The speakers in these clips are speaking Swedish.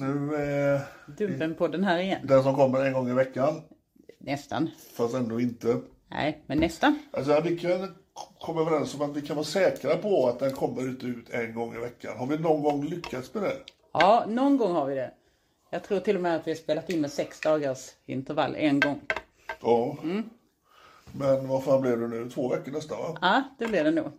Nu är Dumpen på den här igen. den som kommer en gång i veckan. Nästan. Fast ändå inte. Nej, men nästan. Alltså vi kan komma överens om att vi kan vara säkra på att den kommer ut, ut en gång i veckan. Har vi någon gång lyckats med det? Ja, någon gång har vi det. Jag tror till och med att vi har spelat in med sex dagars intervall en gång. Ja. Men vad fan blev det nu? Två veckor nästan va? Ja, det blir det nog.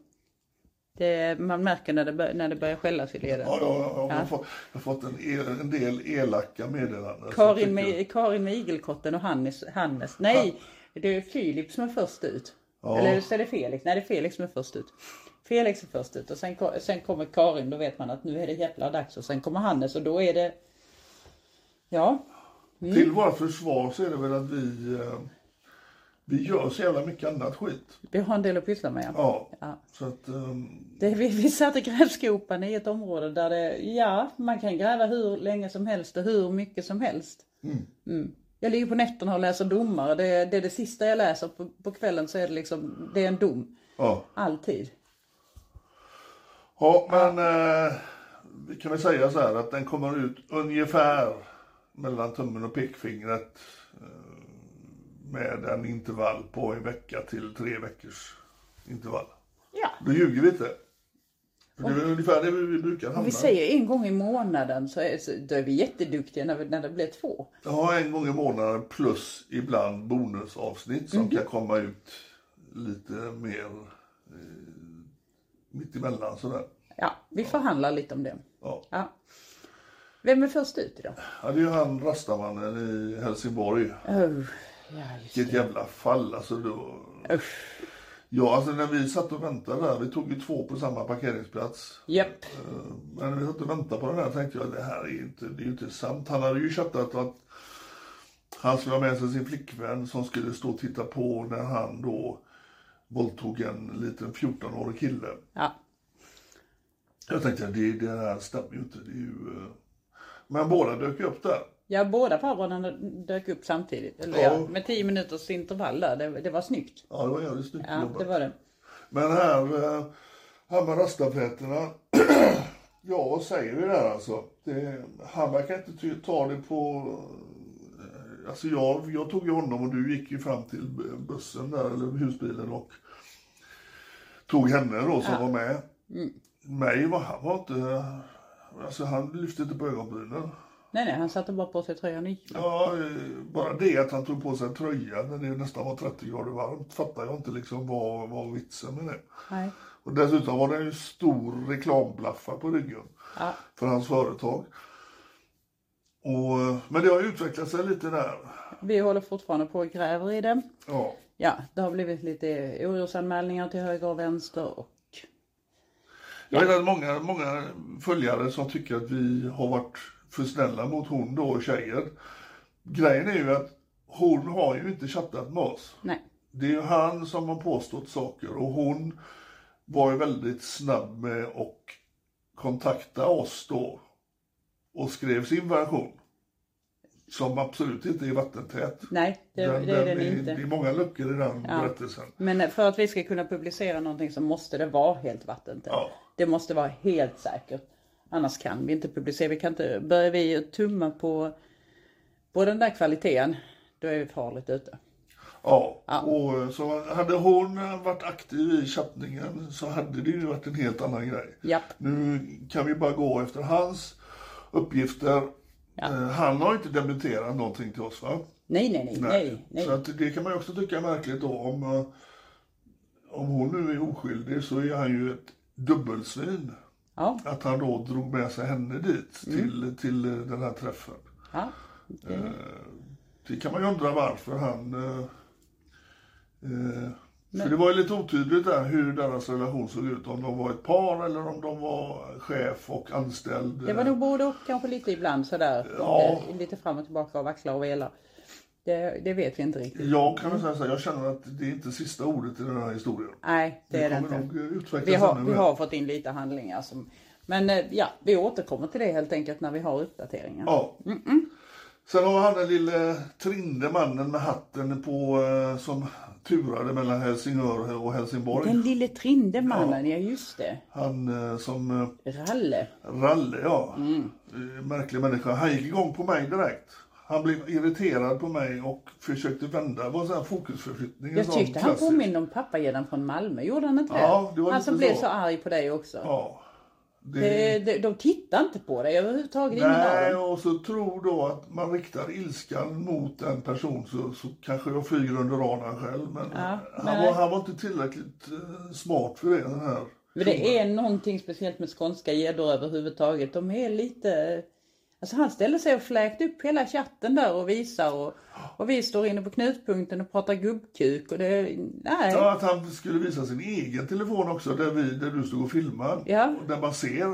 Det, man märker när det, bör, när det börjar skällas i leden. Ja, ja, ja. Jag, har fått, jag har fått en, el, en del elaka meddelanden. Karin, med, Karin med igelkotten och Hannes, Hannes. Nej, det är Filip som är först ut. Eller så är det Felix. Nej, det är Felix som är först ut. Felix är först ut och sen, sen kommer Karin, då vet man att nu är det jävla dags. Och sen kommer Hannes och då är det... Ja, Till våra försvar så är det väl att vi, eh, vi gör så jävla mycket annat skit. vi har en del att pyssla med. Ja. Ja. Så att, ehm, Det, vi, vi satte grävskopan i ett område där det, ja, man kan gräva hur länge som helst och hur mycket som helst. Mm. Jag ligger på nätterna och läser domar. Det, det är det sista jag läser på, på kvällen så är det liksom, det är en dom. ja. Alltid. Ja, men eh, vi kan väl säga så här att den kommer ut ungefär mellan tummen och pekfingret med en intervall på en vecka till tre veckors intervall. Ja. Då ljuger vi inte. För det är ungefär det vi brukar hamna. Om vi säger en gång i månaden så är, så, då är vi jätteduktiga när, vi, när det blir två. Ja, en gång i månaden plus ibland bonusavsnitt som Mhm. kan komma ut lite mer eh, mittemellan sådär. Ja, vi förhandlar lite om det. Ja. Ja. Vem är först ut idag? ja, det är ju han rastamannen i Helsingborg. Oh, ja, Vilket jävla fall alltså. Då... Ja, alltså när vi satt och väntade där, vi tog ju två på samma parkeringsplats. Japp. Eh, Men när vi satt och väntade på den här tänkte jag att det här är ju inte, det är ju inte sant. Han hade ju chattat att han skulle ha med sig sin flickvän som skulle stå och titta på när han då våldtog en liten 14-årig kille. Ja. Jag tänkte det, det här stämmer ju inte. Det är ju, eh, Men båda dök ju upp där. Ja, båda farbröderna dök upp samtidigt. Eller Ja. ja. med tio minuters intervall där. Det, det var snyggt. Ja, det var jävligt snyggt Ja, jobbat. det var det. Men här, eh, här med rastaflätorna. ja, vad säger vi där alltså? Det, han verkar inte ta det på... eh, Alltså jag, jag tog ju honom och du gick ju fram till bussen där, eller husbilen och tog henne då som var med. Mig var han var inte... Alltså han lyfte inte på ögonbrynen. Nej, nej, han satte bara på sig tröjan och gick. Ja, bara det att han tog på sig en tröja när det nästan var 30 grader varmt fattar jag inte liksom vad var vitsen med det. Nej. Och dessutom var det en stor reklamblaffa på ryggen Ja. för hans företag. Och, men det har utvecklat sig lite där. Vi håller fortfarande på och gräver i det. Ja. Ja, det har blivit lite orosanmälningar till höger och vänster. Och... Jag vet att många, många följare som tycker att vi har varit för snälla mot hon då, tjejer. Grejen är ju att hon har ju inte chattat med oss. Nej. Det är ju han som har påstått saker och hon var ju väldigt snabb med att kontakta oss då och skrev sin version. Som absolut inte är vattentät. Nej, det, Den- det är den den är- inte. Det är många luckor i den Ja. berättelsen. Men för att vi ska kunna publicera någonting så måste det vara helt vattentätt. Ja. Det måste vara helt säkert. Annars kan vi inte publicera. Vi kan inte, börjar vi tumma på, på den där kvaliteten, då är vi farligt ute. Ja, Ja. och så hade hon varit aktiv i chattningen så hade det ju varit en helt annan grej. Japp. Nu kan vi bara gå efter hans uppgifter. Ja. Eh, Han har inte dementerat någonting till oss va? Nej, nej, nej, nej. nej. Så att det kan man ju också tycka är märkligt då om, eh, om hon nu är oskyldig så är han ju ett dubbelsvin. Ja, Att han då drog med sig henne dit Mm. till, till eh, den här träffen. ja. Det kan man ju undra varför han... Eh, eh, för det var ju lite otydligt där hur deras relation såg ut. Om de var ett par eller om de var chef och anställd. Det var nog både och kanske lite ibland sådär. Ja. Lite, lite fram och tillbaka och vackla och vela. Det, det vet vi inte riktigt. Jag kan väl säga så här, jag känner att det är inte sista ordet i den här historien. Nej, det är det inte. nog eh, Vi har, vi har fått in lite handlingar som... Men eh, ja, vi återkommer till det helt enkelt när vi har uppdateringar. Ja. Sen har han den lille trinde mannen med hatten på eh, som turade mellan Helsingör och Helsingborg. Den lille trinde mannen, ja. just det. Han som Ralle. Ralle, ja. Mm. Märklig människa. Han gick igång på mig direkt. Han blev irriterad på mig och försökte vända. Det var sån här fokusförflyttning. Jag tyckte han påminde om pappagäddan från Malmö, gjorde han inte Ja, det var Han som blev så. så arg på dig också. Ja. Det, Det, de, de tittar inte på dig överhuvudtaget, nej, och så tror då att man riktar ilskan mot en person så, så kanske jag flyger under radarn själv. Men Ja, han, nej. var, han var inte tillräckligt eh, smart för det. Den här. Men det är någonting speciellt med skånska gäddor överhuvudtaget. De är lite... Alltså han ställer sig och fläkt upp hela chatten där och visar och, och vi står inne på knutpunkten och pratar gubbkuk och det... Nej. Ja, att han skulle visa sin egen telefon också där, vi, där du stod och filmade. Ja. Och där man ser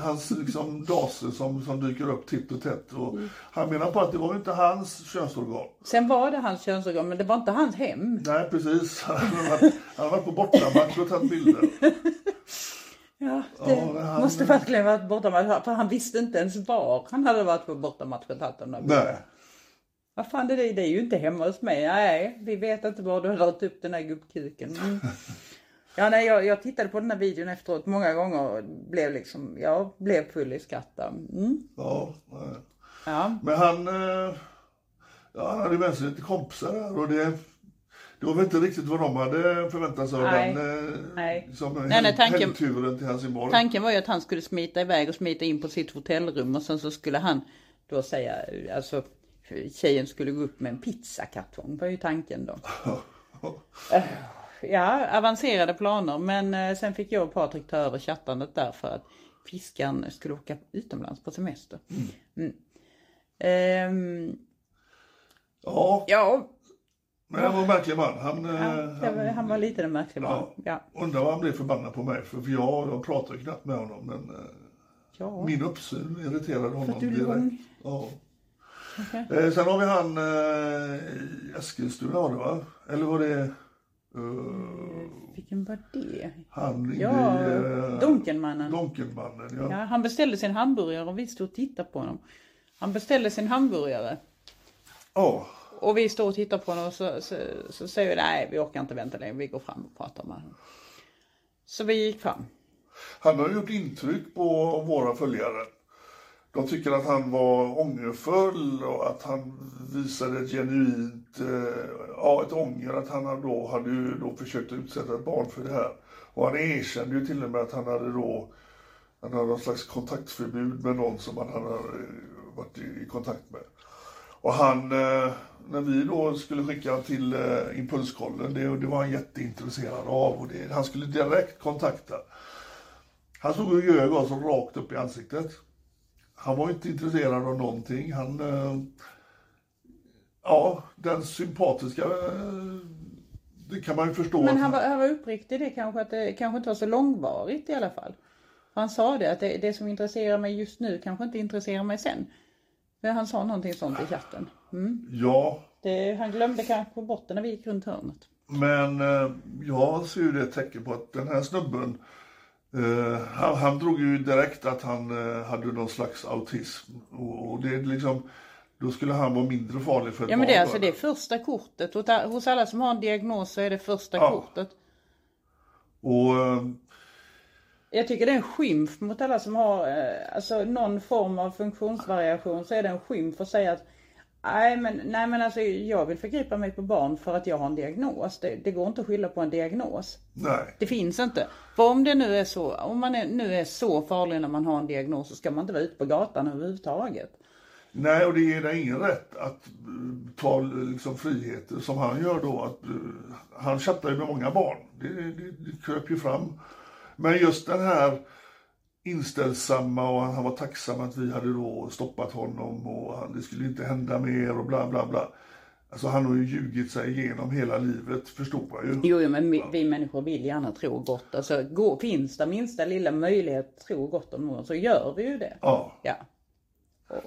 hans liksom, dase som, som dyker upp titt och tätt. Och Han menar på att det var inte hans könsorgan. Sen var det hans könsorgan men det var inte hans hem. Nej, precis. Han har varit, han har varit på bortamatch och tagit bilder. Ja, det han- måste verkligen varit bortamatch. För han visste inte ens var han hade varit på bortamatch och tagit. Nej. Vad fan är det? Det är ju inte hemma hos mig. Nej, vi vet inte var du har dragit upp den där gubbkuken. Mm. Ja, nej, jag, jag tittade på den här videon efteråt många gånger och blev liksom, jag blev full i skratt. Mm. Ja. Ja, Men han, eh, ja, han hade med sig lite kompisar där och det, det var väl inte riktigt vad de hade förväntat sig av Nej. den eh, Nej. Som Nej, nej, tanken- helgturen till Helsingborg. tanken var ju att han skulle smita iväg och smita in på sitt hotellrum och sen så skulle han då säga, alltså tjejen skulle gå upp med en pizzakartong var ju tanken då. Eh, Ja, avancerade planer men eh, sen fick jag och Patrik ta över chattandet där för att fiskaren skulle åka utomlands på semester. Mm. Ehm, Ja, ja, men han var en märklig man. Han, eh, ja det var, han var lite den märkliga man. Ja. Undrar vad han blev förbannad på mig för, för jag, jag pratade knappt med honom men eh, Ja. min uppsyn irriterade honom att du är direkt. lång. Ja. Okej. Eh, sen har vi han eh, i Eskilstuna var det va? Eller var det eh, Vilken var det? han Ja, i... eh, Donkenmannen. Donkenmannen, ja. Ja, han beställde sin hamburgare och vi stod och tittade på honom. Han beställde sin hamburgare Ja och vi står och tittar på honom och så, så, så säger vi nej vi orkar inte vänta längre, vi går fram och pratar med honom. Så vi gick fram. Han har gjort intryck på våra följare. De tycker att han var ångerfull och att han visade ett genuint, eh, ja ett ånger att han hade då hade ju då försökt utsätta ett barn för det här. Och han erkände ju till och med att han hade då, han hade någon slags kontaktförbud med någon som han hade varit i, i kontakt med. Och han, eh, när vi då skulle skicka till eh, impulskollen, det, det var han jätteintresserad av och det, han skulle direkt kontakta. Han stod och ljög oss rakt upp i ansiktet. Han var inte intresserad av någonting. Han... Eh, ja, den sympatiska... Eh, det kan man ju förstå. Men han var, han var uppriktig det kanske att det kanske inte var så långvarigt i alla fall. Han sa det att det, det som intresserar mig just nu kanske inte intresserar mig sen. Men han sa någonting sånt i chatten. Mm. Ja, Det, han glömde kanske bort det när vi gick runt hörnet. Men eh, jag ser ju det tecken på att den här snubben, eh, han, han drog ju direkt att han eh, hade någon slags autism. Och, och det är liksom, då skulle han vara mindre farlig för ett Ja men det är alltså det första kortet. Hos alla som har en diagnos så är det första Ja. kortet. Och eh, Jag tycker det är en skymf mot alla som har eh, alltså någon form av funktionsvariation så är det en skymf att säga att Nej men, nej men alltså jag vill förgripa mig på barn för att jag har en diagnos. Det, det går inte att skylla på en diagnos. nej, Det finns inte. För om det nu är så, om man är, nu är så farlig när man har en diagnos så ska man inte vara ute på gatan överhuvudtaget. nej, och det ger dig ingen rätt att eh, ta liksom, friheter som han gör då. Att, eh, han chattar ju med många barn. Det, det, det kröp ju fram. Men just den här inställsamma och han var tacksam att vi hade då stoppat honom och det skulle inte hända mer och bla bla bla. Alltså han har ju ljugit sig igenom hela livet, förstod man ju. Jo, jo men vi, vi människor vill gärna tro gott. Alltså gå, finns det minsta lilla möjlighet att tro gott om någon så gör vi ju det. Ja. Ja.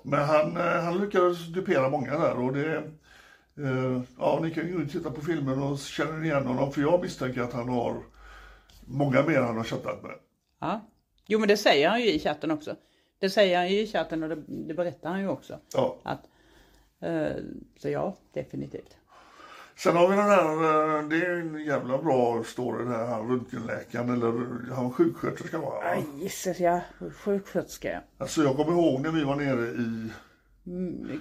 Men han, eh, han lyckades dupera många där och det... eh, Ja, ni kan ju titta på filmen och känner igen honom för jag misstänker att han har många mer han har chattat med. ja. Jo men det säger han ju i chatten också. Det säger han ju i chatten och det, det berättar han ju också. Ja. Att, eh, så ja, definitivt. Sen har vi den här, eh, det är en jävla bra story det här, röntgenläkaren eller han sjuksköterska var han, Jesus ja, sjuksköterska. Alltså jag kommer ihåg när vi var nere i,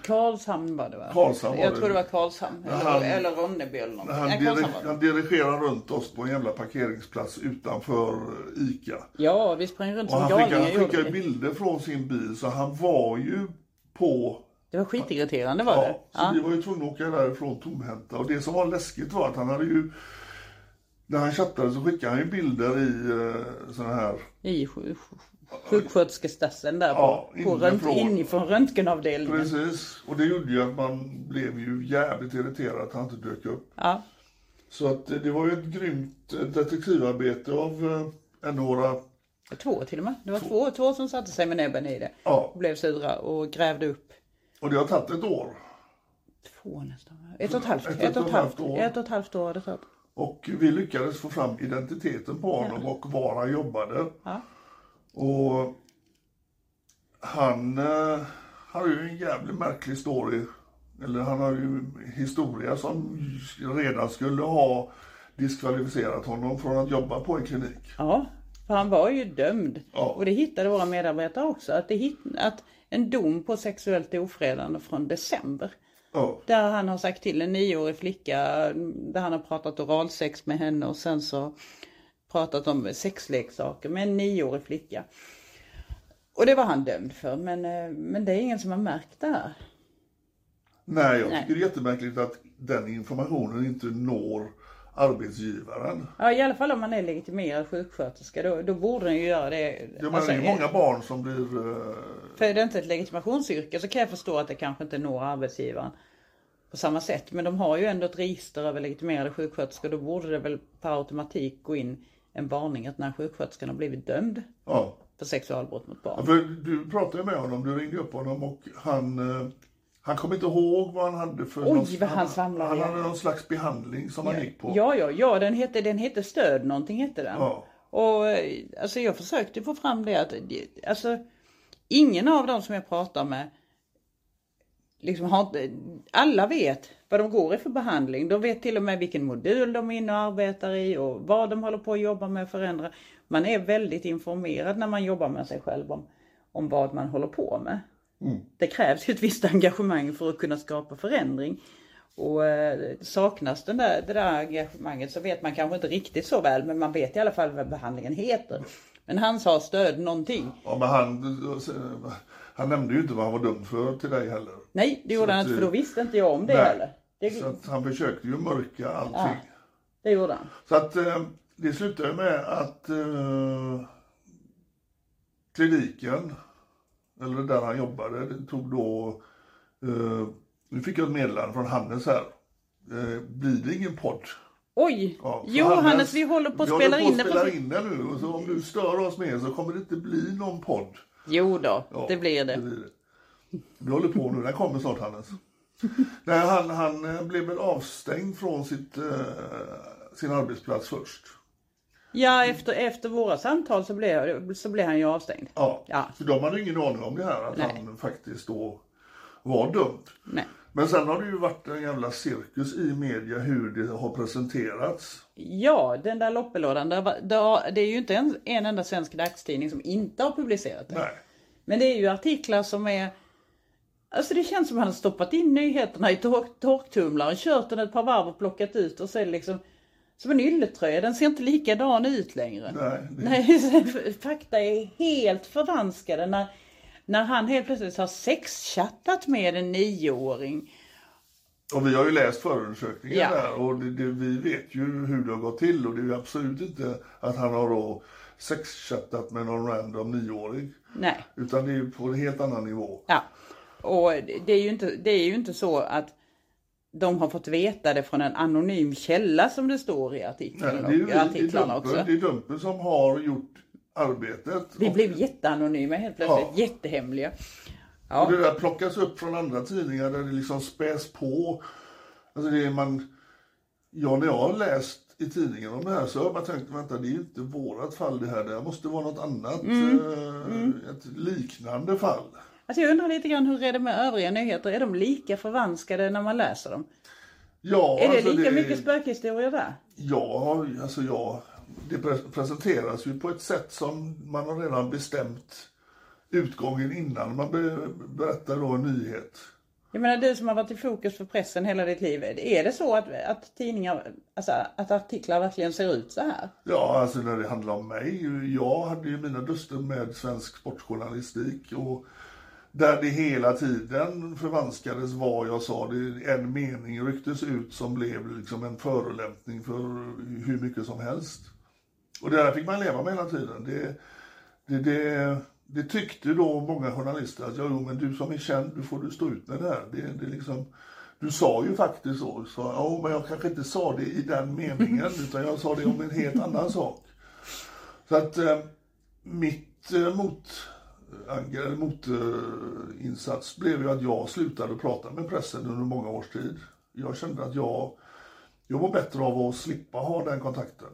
Karlshamn var det va? Karlshamn var Jag det. tror det var Karlshamn. Eller, han- eller Ronneby eller någonting. han, Nej, diri- Karlshamn var det. han dirigerade runt oss på en jävla parkeringsplats utanför eh, ICA. Ja, vi sprang runt Och som han skickade, galningar. han skickade vi. bilder från sin bil så han var ju på Det var skitirriterande var Ja, det. så Ja. vi var ju tvungna att åka därifrån tomhänta. Och det som var läskigt var att han hade ju... När han chattade så skickade han ju bilder i uh, sådana här... I sjuksköterskestassen där Ja, på, på rönt, inifrån. inifrån röntgenavdelningen. Precis. Och det gjorde ju att man blev ju jävligt irriterad att han inte dök upp. Ja. Så att eh, det var ju ett grymt eh, detektivarbete av uh, några... Två till och med. Det var två, två som satte sig med näbben i det. Ja, Och blev sura och grävde upp. och det har tagit ett år. Två nästan. Ett och ett halvt. Ett Ett och ett halvt år. Ett och ett halvt år har det tagit. Och vi lyckades få fram identiteten på honom och var han jobbade. Ja. Och han eh, har ju en jävligt märklig story. Eller han har ju historia som redan skulle ha diskvalificerat honom från att jobba på en klinik. Ja, för han var ju dömd. Ja. Och det hittade våra medarbetare också. Att, det hit, att en dom på sexuellt ofredande från december. Ja, Där han har sagt till en nioårig flicka, där han har pratat oralsex med henne och sen så pratat om sexleksaker med en nioårig flicka. Och det var han dömd för, men, eh, men det är ingen som har märkt det här. nej, jag Nej. tycker det är jättemärkligt att den informationen inte når arbetsgivaren. Ja, i alla fall om man är legitimerad sjuksköterska, då, då borde den ju göra det. Jag menar, Alltså, det är många barn som blir... eh, För är det inte ett legitimationsyrke så kan jag förstå att det kanske inte når arbetsgivaren på samma sätt. Men de har ju ändå ett register över legitimerade sjuksköterskor. Då borde det väl per automatik gå in en varning att den här sjuksköterskan har blivit dömd Ja. för sexualbrott mot Ja, barn. För du pratade med honom, du ringde upp honom och han, eh, han kom inte ihåg vad han hade för... Oj, vad han Han ja. hade någon slags behandling som han gick på. Ja, ja, ja, den hette, den hette Stöd någonting hette den. Ja. Och eh, alltså jag försökte få fram det att, alltså ingen av dem som jag pratar med liksom har inte, alla vet vad de går i för behandling. De vet till och med vilken modul de är inne och arbetar i och vad de håller på att jobba med att förändra. Man är väldigt informerad när man jobbar med sig själv om, om vad man håller på med. Det krävs ju ett visst engagemang för att kunna skapa förändring. Och eh, saknas den där, det där engagemanget så vet man kanske inte riktigt så väl men man vet i alla fall vad behandlingen heter. Men han sa stöd någonting. Ja, men han, han nämnde ju inte vad han var dömd för till dig heller. Nej, det gjorde Så han inte för då visste inte jag om det nej. heller. Det, Så att han försökte ju mörka allting. det gjorde han. Så att eh, det slutade med att eh, kliniken, eller där han jobbade, det tog då... Eh, nu fick jag ett meddelande från Hannes här. Eh, blir det ingen podd? Oj! Ja, jo Hannes, vi håller på att vi spela håller på in att det. spela in det nu. Och så om du stör oss mer så kommer det inte bli någon podd. Jo då, Ja, det blir det. blir det. Vi håller på nu. Den kommer snart Hannes. Nej, han, han eh, blev väl avstängd från sitt, eh, sin arbetsplats först. Ja, efter, efter våra samtal så blev, så blev han ju avstängd. Ja, Ja. för de hade ingen aning om det här, att Nej. han faktiskt då var dömd. Nej. Men sen har det ju varit en jävla cirkus i media hur det har presenterats. Ja, den där loppelådan. Det, är ju inte en, en enda svensk dagstidning som inte har publicerat det. Nej. Men det är ju artiklar som är... Alltså det känns som att han har stoppat in nyheterna i tork, torktumlaren, kört den ett par varv och plockat ut och så är det liksom som en ylletröja. Den ser inte likadan ut längre. Nej, det- Nej, fakta är helt förvanskade när, när han helt plötsligt har sexchattat med en nioåring. Och vi har ju läst förundersökningen Ja. där och det, det, vi vet ju hur det har gått till och det är ju absolut inte att han har då sexchattat med någon random nioåring. Nej. Utan det är ju på en helt annan nivå. Ja, och det är ju inte, det är ju inte så att de har fått veta det från en anonym källa som det står i Nej, artikeln, det är ju artiklarna Dumpen, också. det är Dumpen som har gjort arbetet. Vi och, blev jätteanonyma helt plötsligt, Ja. jättehemliga. och det där plockas upp från andra tidningar där det liksom späs på. Alltså det är man... Ja, när jag har läst i tidningen om det här så har jag bara tänkt, vänta det är inte vårat fall det här. Det här måste vara något annat. Mm. eh, Ett liknande fall. Alltså jag undrar lite grann hur är det med övriga nyheter? Är de lika förvanskade när man läser dem? Ja, är det alltså lika mycket spökhistorier där? Ja, alltså ja. Det pre- presenteras ju på ett sätt som man har redan bestämt utgången innan man be- berättar då en nyhet. Jag menar du som har varit i fokus för pressen hela ditt liv. Är det så att, att tidningar, alltså att artiklar verkligen ser ut så här? Ja, alltså när det handlar om mig. Jag hade ju mina duster med svensk sportjournalistik och där det hela tiden förvanskades vad jag sa. Det, en mening rycktes ut som blev liksom en förolämpning för hur mycket som helst. Och det där fick man leva med hela tiden. Det, det, det, det tyckte då många journalister att ja, jo, men du som är känd, du får du stå ut med det här. Det, det liksom, du sa ju faktiskt så. så ja, men jag kanske inte sa det i den meningen, utan jag sa det om en helt annan sak. Så att eh, mitt eh, mot, motinsats blev ju att jag slutade prata med pressen under många års tid. Jag kände att jag, jag var bättre av att slippa ha den kontakten.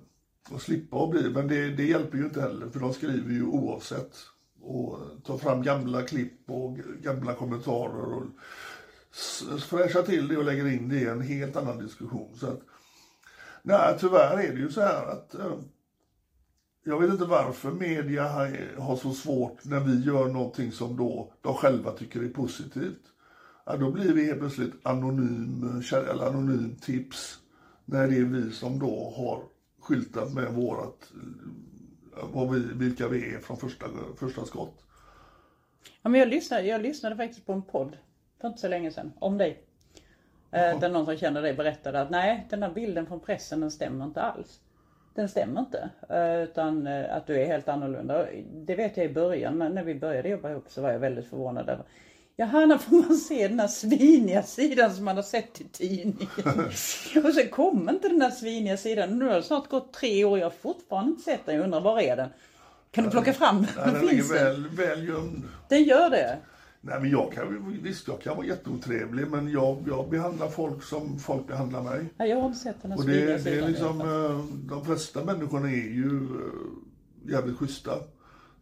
Och slippa att bli, men det, det hjälper ju inte heller för de skriver ju oavsett. Och tar fram gamla klipp och gamla kommentarer och fräschar till det och lägger in det i en helt annan diskussion. Så att, nej, tyvärr är det ju så här att eh, jag vet inte varför media har- har så svårt när vi gör någonting som då de själva tycker är positivt. Ja, då blir vi helt plötsligt anonym, eh, eller anonym tips när det är vi som då har skyltat med vårat, vad vi, vilka vi är från första, första skott. Ja, men jag, lyssnade, jag lyssnade faktiskt på en podd för inte så länge sedan om dig. Eh, där någon som känner dig berättade att nej, den här bilden från pressen den stämmer inte alls. Den stämmer inte. Eh, utan eh, att du är helt annorlunda. Det vet jag i början, men när vi började jobba ihop så var jag väldigt förvånad över Jaha, när får man se den här sviniga sidan som man har sett i tidningen? och sen kom inte den där sviniga sidan. Nu har det snart gått tre år och jag har fortfarande inte sett den. Jag undrar, var är den? Kan du plocka fram den? Nej, den ligger väl, väl gömd. Den gör det? Nej, men jag kan, visst, jag kan vara jätteotrevlig, men jag, jag behandlar folk som folk behandlar mig. Ja, jag har inte sett den här Och det, det är liksom, eh, de flesta människorna är ju eh, jävligt schyssta.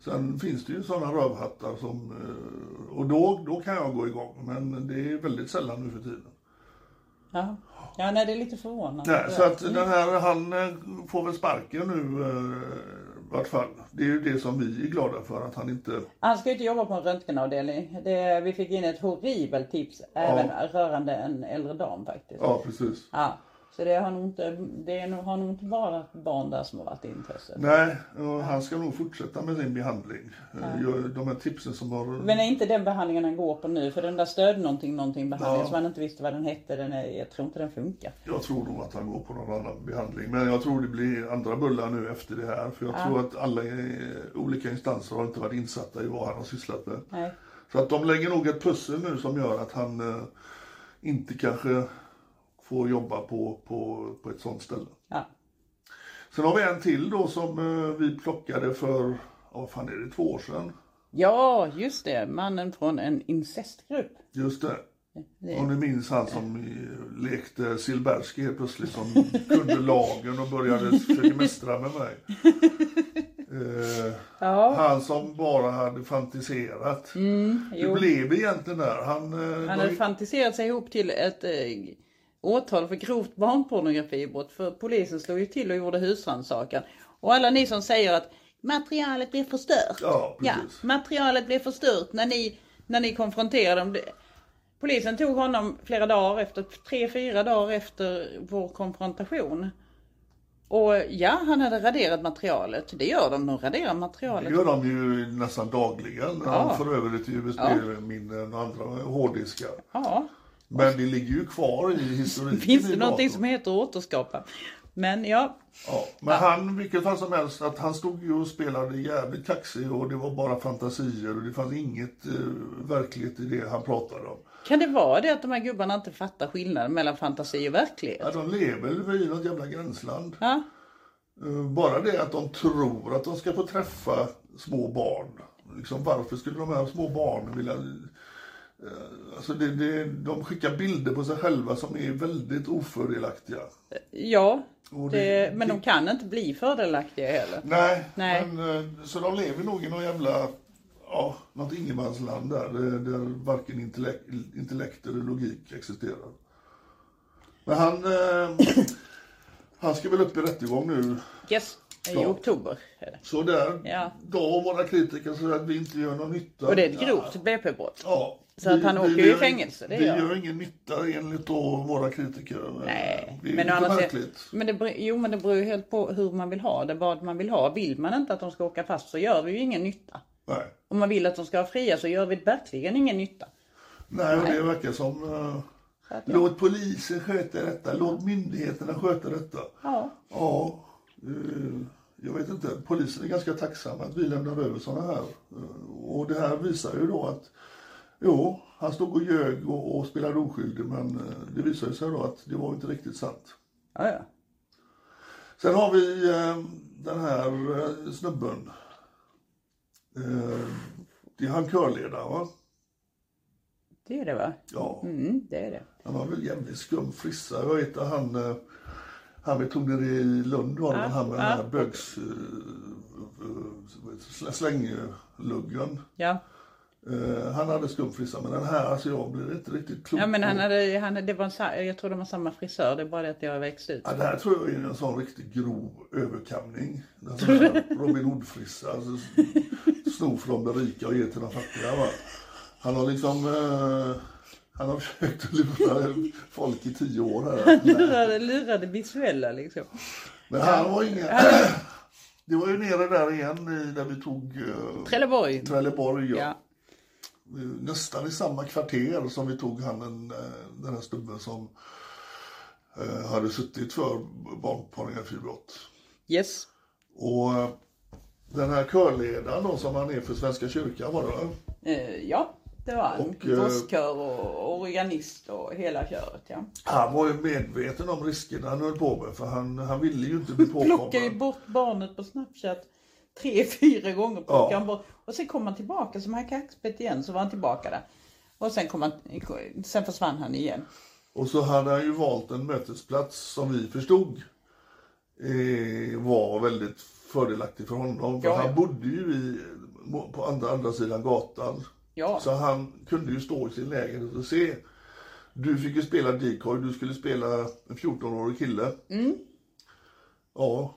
Sen finns det ju sådana rövhattar som, eh, och då, då kan jag gå igång, men det är väldigt sällan nu för tiden. Ja. ja, nej det är lite förvånande. Nej, så att den här, han eh, får väl sparken nu eh, i vart fall. Det är ju det som vi är glada för, att han inte... Han ska ju inte jobba på en röntgenavdelning. Det, vi fick in ett horribelt tips även rörande en äldre dam faktiskt. Ja, precis. Ja, så det har nog inte, det nog, har nog inte bara barn där som har varit intresset. Nej, och han ska nog fortsätta med sin behandling. Eh, jag- De här tipsen som har... Men är inte den behandlingen han går på nu, för den där stöd någonting, någonting behandling Ja. som han inte visste vad den hette, den är, jag tror inte den funkar. Jag tror nog att han går på någon annan behandling. Men jag tror det blir andra bullar nu efter det här. För jag tror att alla eh, olika instanser har inte varit insatta i vad han har sysslat med. Nej. Så att de lägger nog ett pussel nu som gör att han eh, inte kanske får jobba på, på, på ett sånt ställe. Ja. Sen har vi en till då som eh, vi plockade för, vad fan är det, två år sedan? ja, just det. Mannen från en incestgrupp. Just det. Om ni minns han som eh, lekte Silbersky helt plötsligt som kunde lagen och började försöka mästra med mig. Eh, Ja. Han som bara hade fantiserat. Mm, jo. blev det egentligen där? Han, Han de- hade fantiserat sig ihop till ett eh, åtal för grovt barnpornografibrott. För polisen slog ju till och gjorde husrannsakan. Och alla ni som säger att materialet blev förstört. Ja, precis. materialet blev förstört när ni, när ni konfronterade dem. Det- Polisen tog honom flera dagar efter, tre, fyra dagar efter vår konfrontation. Och ja, han hade raderat materialet. Det gör de, de raderar Det materialet. gör de ju nästan dagligen. Ja. Han för över det till USB-minnen och andra hårddiskar. Ja, Men det ligger ju kvar i historiken. finns det någonting som heter återskapa? Men ja, Ja, men han, vilket fall som helst, att han stod ju och spelade jävligt kaxig och det var bara fantasier och det fanns inget eh, verklighet i det han pratade om. kan det vara det att de här gubbarna inte fattar skillnaden mellan fantasi och verklighet? Ja, de lever i något jävla gränsland. Ja, Eh, Bara det att de tror att de ska få träffa små barn. Liksom, varför skulle de här små barnen vilja... eh, Alltså det, det, de skickar bilder på sig själva som är väldigt ofördelaktiga. ja det, det- men de kan inte bli fördelaktiga heller. Nej, Nej. Men, eh, så de lever nog i någon jävla, ja, något ingenmansland där, där, varken intellekt, intellekt eller logik existerar. Men han, eh, han ska väl upp i rättegång nu. Yes, i Ja. oktober. Så där, Ja. då våra kritiker så att vi inte gör någon nytta. Och det är ett grovt BP-brott. Ja. Så att han åker ju i fängelse, det vi gör gör ingen nytta enligt då våra kritiker. Nej, det är men andra märkligt. men det, jo men det beror ju helt på hur man vill ha det, vad man vill ha. Vill man inte att de ska åka fast så gör vi ju ingen nytta. Nej. Om man vill att de ska vara fria så gör vi verkligen ingen nytta. Nej, och det verkar som... eh, att, ja. Låt polisen sköta detta, låt myndigheterna sköta detta. Ja, Ja, eh, jag vet inte. Polisen är ganska tacksam att vi lämnar över sådana här. Eh, Och det här visar ju då att jo, han stod och ljög och, och spelade oskyldig men eh, det visar ju sig då att det var inte riktigt sant. ja, ja. Sen har vi eh, den här eh, snubben. Eh, det är han körledaren va? Det är det va? Ja. Mm, det är det. Han har väl jävligt skum frissa. Vet att han, eh, han vi tog ner i Lund var det väl, han med ja. den här bögs... Uh, slängluggen. Ja, Eh, han hade skum frissa men den här, alltså jag blev inte riktigt klok ja men han hade, han, det var en, jag tror de har samma frisör, det är bara det att det har växt ut. Ja, det här tror jag är en sån riktigt grov överkamning. Robin Hood-frissa. Alltså, sno från de rika och ge till de fattiga. Va? Han har liksom... Eh, han har försökt att lura folk i tio år här. Lurade, lurade visuella liksom. Men han var inga... Det var ju nere där igen där vi tog eh, Trelleborg. Trelleborg. Ja. Ja. Nästan i samma kvarter som vi tog han den, eh, den här snubben som eh, hade suttit för barnpornografibrott. Yes. Och eh, den här körledaren då som han är för Svenska kyrkan var det? Eh, ja, det var han. Och, eh, Gosskör och organist och hela köret ja. Han var ju medveten om riskerna han höll på med för han, han ville ju inte bli Plockade ju påkommen. bort barnet på Snapchat tre, fyra gånger. Han bort. Och sen kom han tillbaka som han kaxpett igen så var han tillbaka där. Och sen, kom han, sen försvann han igen. Och så hade han ju valt en mötesplats som vi förstod eh, var väldigt fördelaktig för honom. För Ja, ja. han bodde ju i, på andra, andra sidan gatan. Ja. Så han kunde ju stå i sin lägenhet och se. Du fick ju spela decoy, du skulle spela en 14-årig kille. Mm. Ja,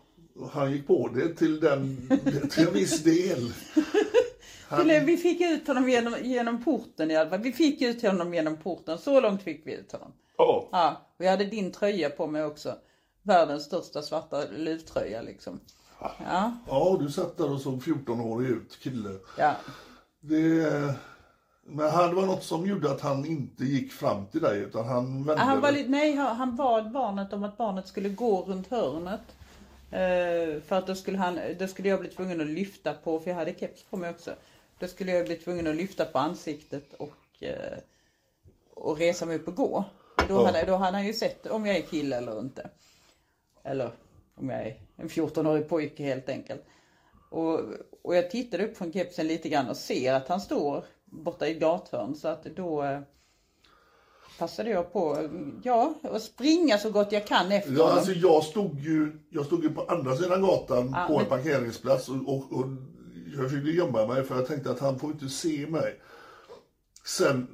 han gick på det till, den, till en viss del. Eller vi fick ut honom genom, genom porten i alla fall. Vi fick ut honom genom porten. Så långt fick vi ut honom. Ja. Ja, och jag hade din tröja på mig också. Världens största svarta luvtröja liksom. Ja, ja, du satt där och såg 14-årig ut, kille. ja. Det, men han, det var något som gjorde att han inte gick fram till dig utan han vände Han var nej, han han bad barnet om att barnet skulle gå runt hörnet. Eh, för att då skulle, han, då skulle jag bli tvungen att lyfta på, för jag hade keps på mig också. Då skulle jag bli tvungen att lyfta på ansiktet och, eh, och resa mig upp och gå. Då, Ja. hade, då hade han ju sett om jag är kille eller inte. Eller om jag är en 14-årig pojke helt enkelt. Och, och jag tittade upp från kepsen lite grann och ser att han står borta i gathörn så att då eh, passade jag på, ja, och springa så gott jag kan efter Ja, alltså jag stod ju, jag stod ju på andra sidan gatan Ja, på en men- parkeringsplats och, och, och jag försökte gömma mig för jag tänkte att han får inte se mig. Sen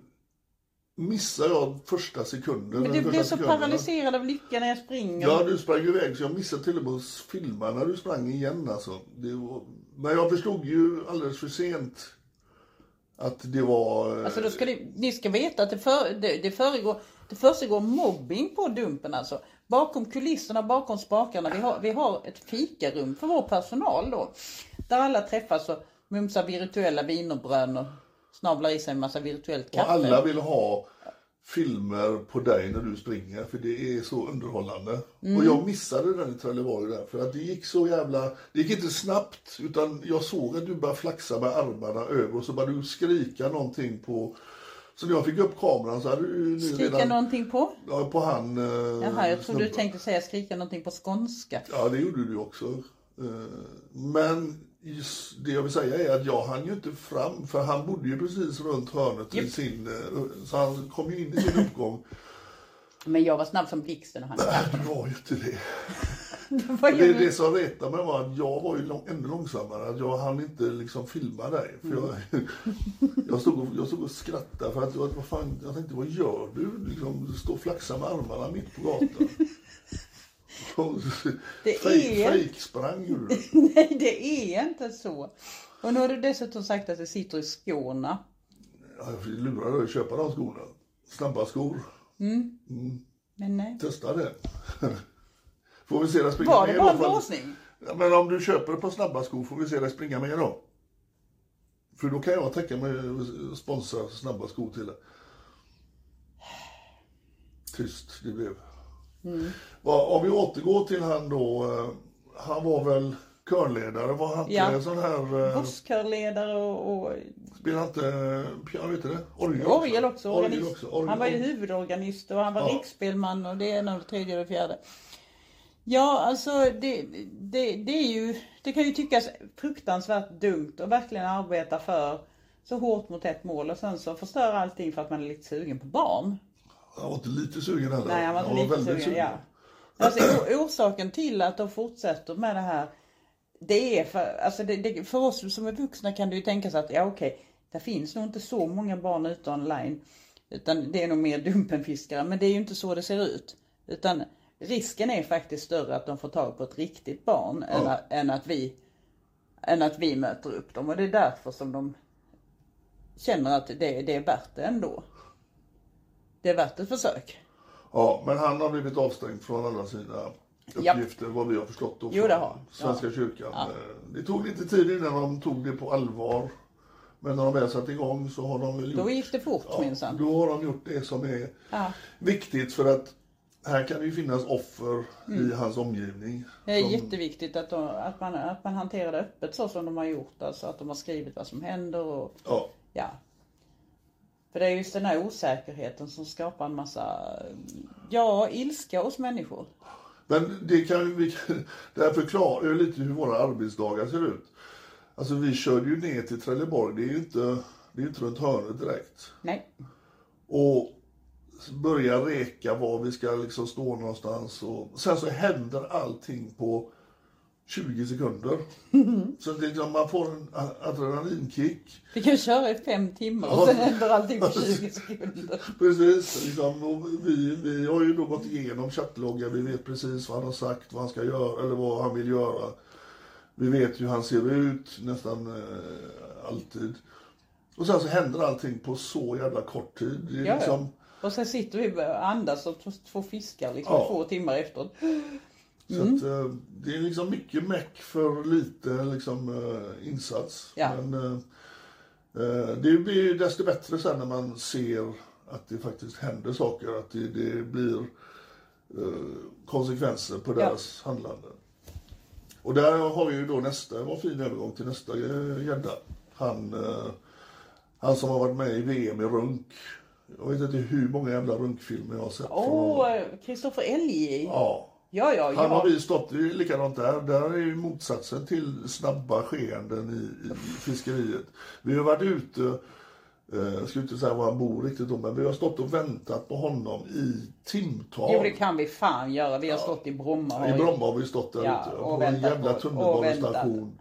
missade jag första sekunden. Men du blev så sekunderna. paralyserad av lycka när jag springer. Ja, du sprang iväg så jag missade till och med att filma när du sprang igen alltså. Var, men jag förstod ju alldeles för sent att det var... eh, Alltså då ska det, ni ska veta att det, för, det, det, föregår, det försiggår mobbing på Dumpen alltså. Bakom kulisserna, bakom spakarna. Vi har, vi har ett fikarum för vår personal då. Där alla träffas och mumsar virtuella wienerbröd och snavlar i sig en massa virtuellt Och kaffe. alla vill ha filmer på dig när du springer för det är så underhållande. Mm. Och jag missade den i Trelleborg där för att det gick så jävla, det gick inte snabbt utan jag såg att du började flaxa med armarna över och så började du skrika någonting på så när jag fick upp kameran så hade du nu Skrika redan, någonting på? ja, på han eh, Jaha, jag trodde du tänkte säga skrika någonting på skånska. Ja, det gjorde du också. Eh, Men det jag vill säga är att jag hann ju inte fram, för han bodde ju precis runt hörnet i sin, eh, så han kom ju in i sin uppgång. Men jag var snabb som blixten och han Du var ju inte det. Det, gör du? det som retade mig var att jag var ju lång, ännu långsammare, att jag hann inte liksom filma dig. För jag, jag, stod och, jag stod och skrattade för att jag, vad fan, jag tänkte, vad gör du? Liksom, du står och flaxar med armarna mitt på gatan. Det Fake- är- Fejksprang gjorde du. Nej, det är inte så. Och nu har du dessutom sagt att det sitter i skorna. Ja, Jag lurade dig att köpa de skorna. Snabba skor. Men nej. Testa det. Får vi se dig springa Var det bara för- blåsning? Ja, men om du köper ett par snabba skor får vi se dig springa mer då. För då kan jag tänka mig att sponsra snabba skor till dig. Tyst det blev. Mm. Va, om vi återgår till han då. eh, Han var väl körledare, var han inte Ja. sån här... eh, Busskörledare och, och Spelade inte piano, vet det? Orgel också. orgel också. Orgel också. Orgel. Han var ju huvudorganist och han var Ja. riksspelman och det ena och det tredje och det fjärde. Ja, alltså det, det, det är ju, det kan ju tyckas fruktansvärt dumt att verkligen arbeta för så hårt mot ett mål och sen så förstöra allting för att man är lite sugen på barn. Han var inte lite sugen heller. Nej, han var inte lite väldigt sugen. Ja. Alltså, orsaken till att de fortsätter med det här, det är för, alltså det, det, för oss som är vuxna kan det ju tänka sig att, ja okej, det finns nog inte så många barn ute online. Utan det är nog mer dumpenfiskare, men det är ju inte så det ser ut. Utan risken är faktiskt större att de får tag på ett riktigt barn än, att, än, att vi, än att vi möter upp dem. Och det är därför som de känner att det, det är värt det ändå. Det är värt ett försök. Ja, men han har blivit avstängd från alla sina Japp. uppgifter, vad vi har förstått då Jo, det har. Svenska Ja. kyrkan. Ja. Eh, Det tog lite tid innan de tog det på allvar. Men när de väl satte igång så har de väl gjort... Då gick det fort ja, minsann. Då har de gjort det som är Ja. viktigt för att här kan det ju finnas offer i hans omgivning. Mm. Det är som- jätteviktigt att, de, att, man, att man hanterar det öppet så som de har gjort. Alltså att de har skrivit vad som händer och Ja, ja. För det är just den här osäkerheten som skapar en massa, ja, ilska hos människor. Men det, kan vi, det här förklarar ju lite hur våra arbetsdagar ser ut. Alltså vi körde ju ner till Trelleborg, det är ju inte, det är ju inte runt hörnet direkt. Nej. Och börja reka var vi ska liksom stå någonstans. Och sen så händer allting på 20 sekunder. Så det är liksom, man får en adrenalinkick. Vi kan köra i fem timmar och sen händer allting på 20 sekunder. Precis, liksom, vi, vi har ju då gått igenom chattloggar, vi vet precis vad han har sagt, vad han ska göra eller vad han vill göra. Vi vet hur han ser ut nästan eh, alltid. Och sen så händer allting på så jävla kort tid. Det är Ja, liksom. Och sen sitter vi och andas t- två fiskar liksom Ja. två timmar efteråt. Så att, eh, det är liksom mycket meck för lite liksom, eh, insats. Ja. Men eh, det blir desto bättre sen när man ser att det faktiskt händer saker. Att det, det blir konsekvenser på Ja. deras handlande. Och där har vi ju då nästa, det var en fin övergång till nästa gädda. Han, han som har varit med i VM i runk. Jag vet inte hur många jävla runkfilmer jag har sett. Åh, honom. Kristoffer Elge. Ja. Ja, ja, Han har vi stått, det är likadant där. Där är ju motsatsen till snabba skeenden i, i fiskeriet. Vi har varit ute Eh, Jag ska inte säga var han bor riktigt då, men vi har stått och väntat på honom i timtal. Jo det kan vi fan göra. Vi har stått i Bromma. I Bromma har vi stått där Ja, ute. och På en jävla och tunnelbanestation.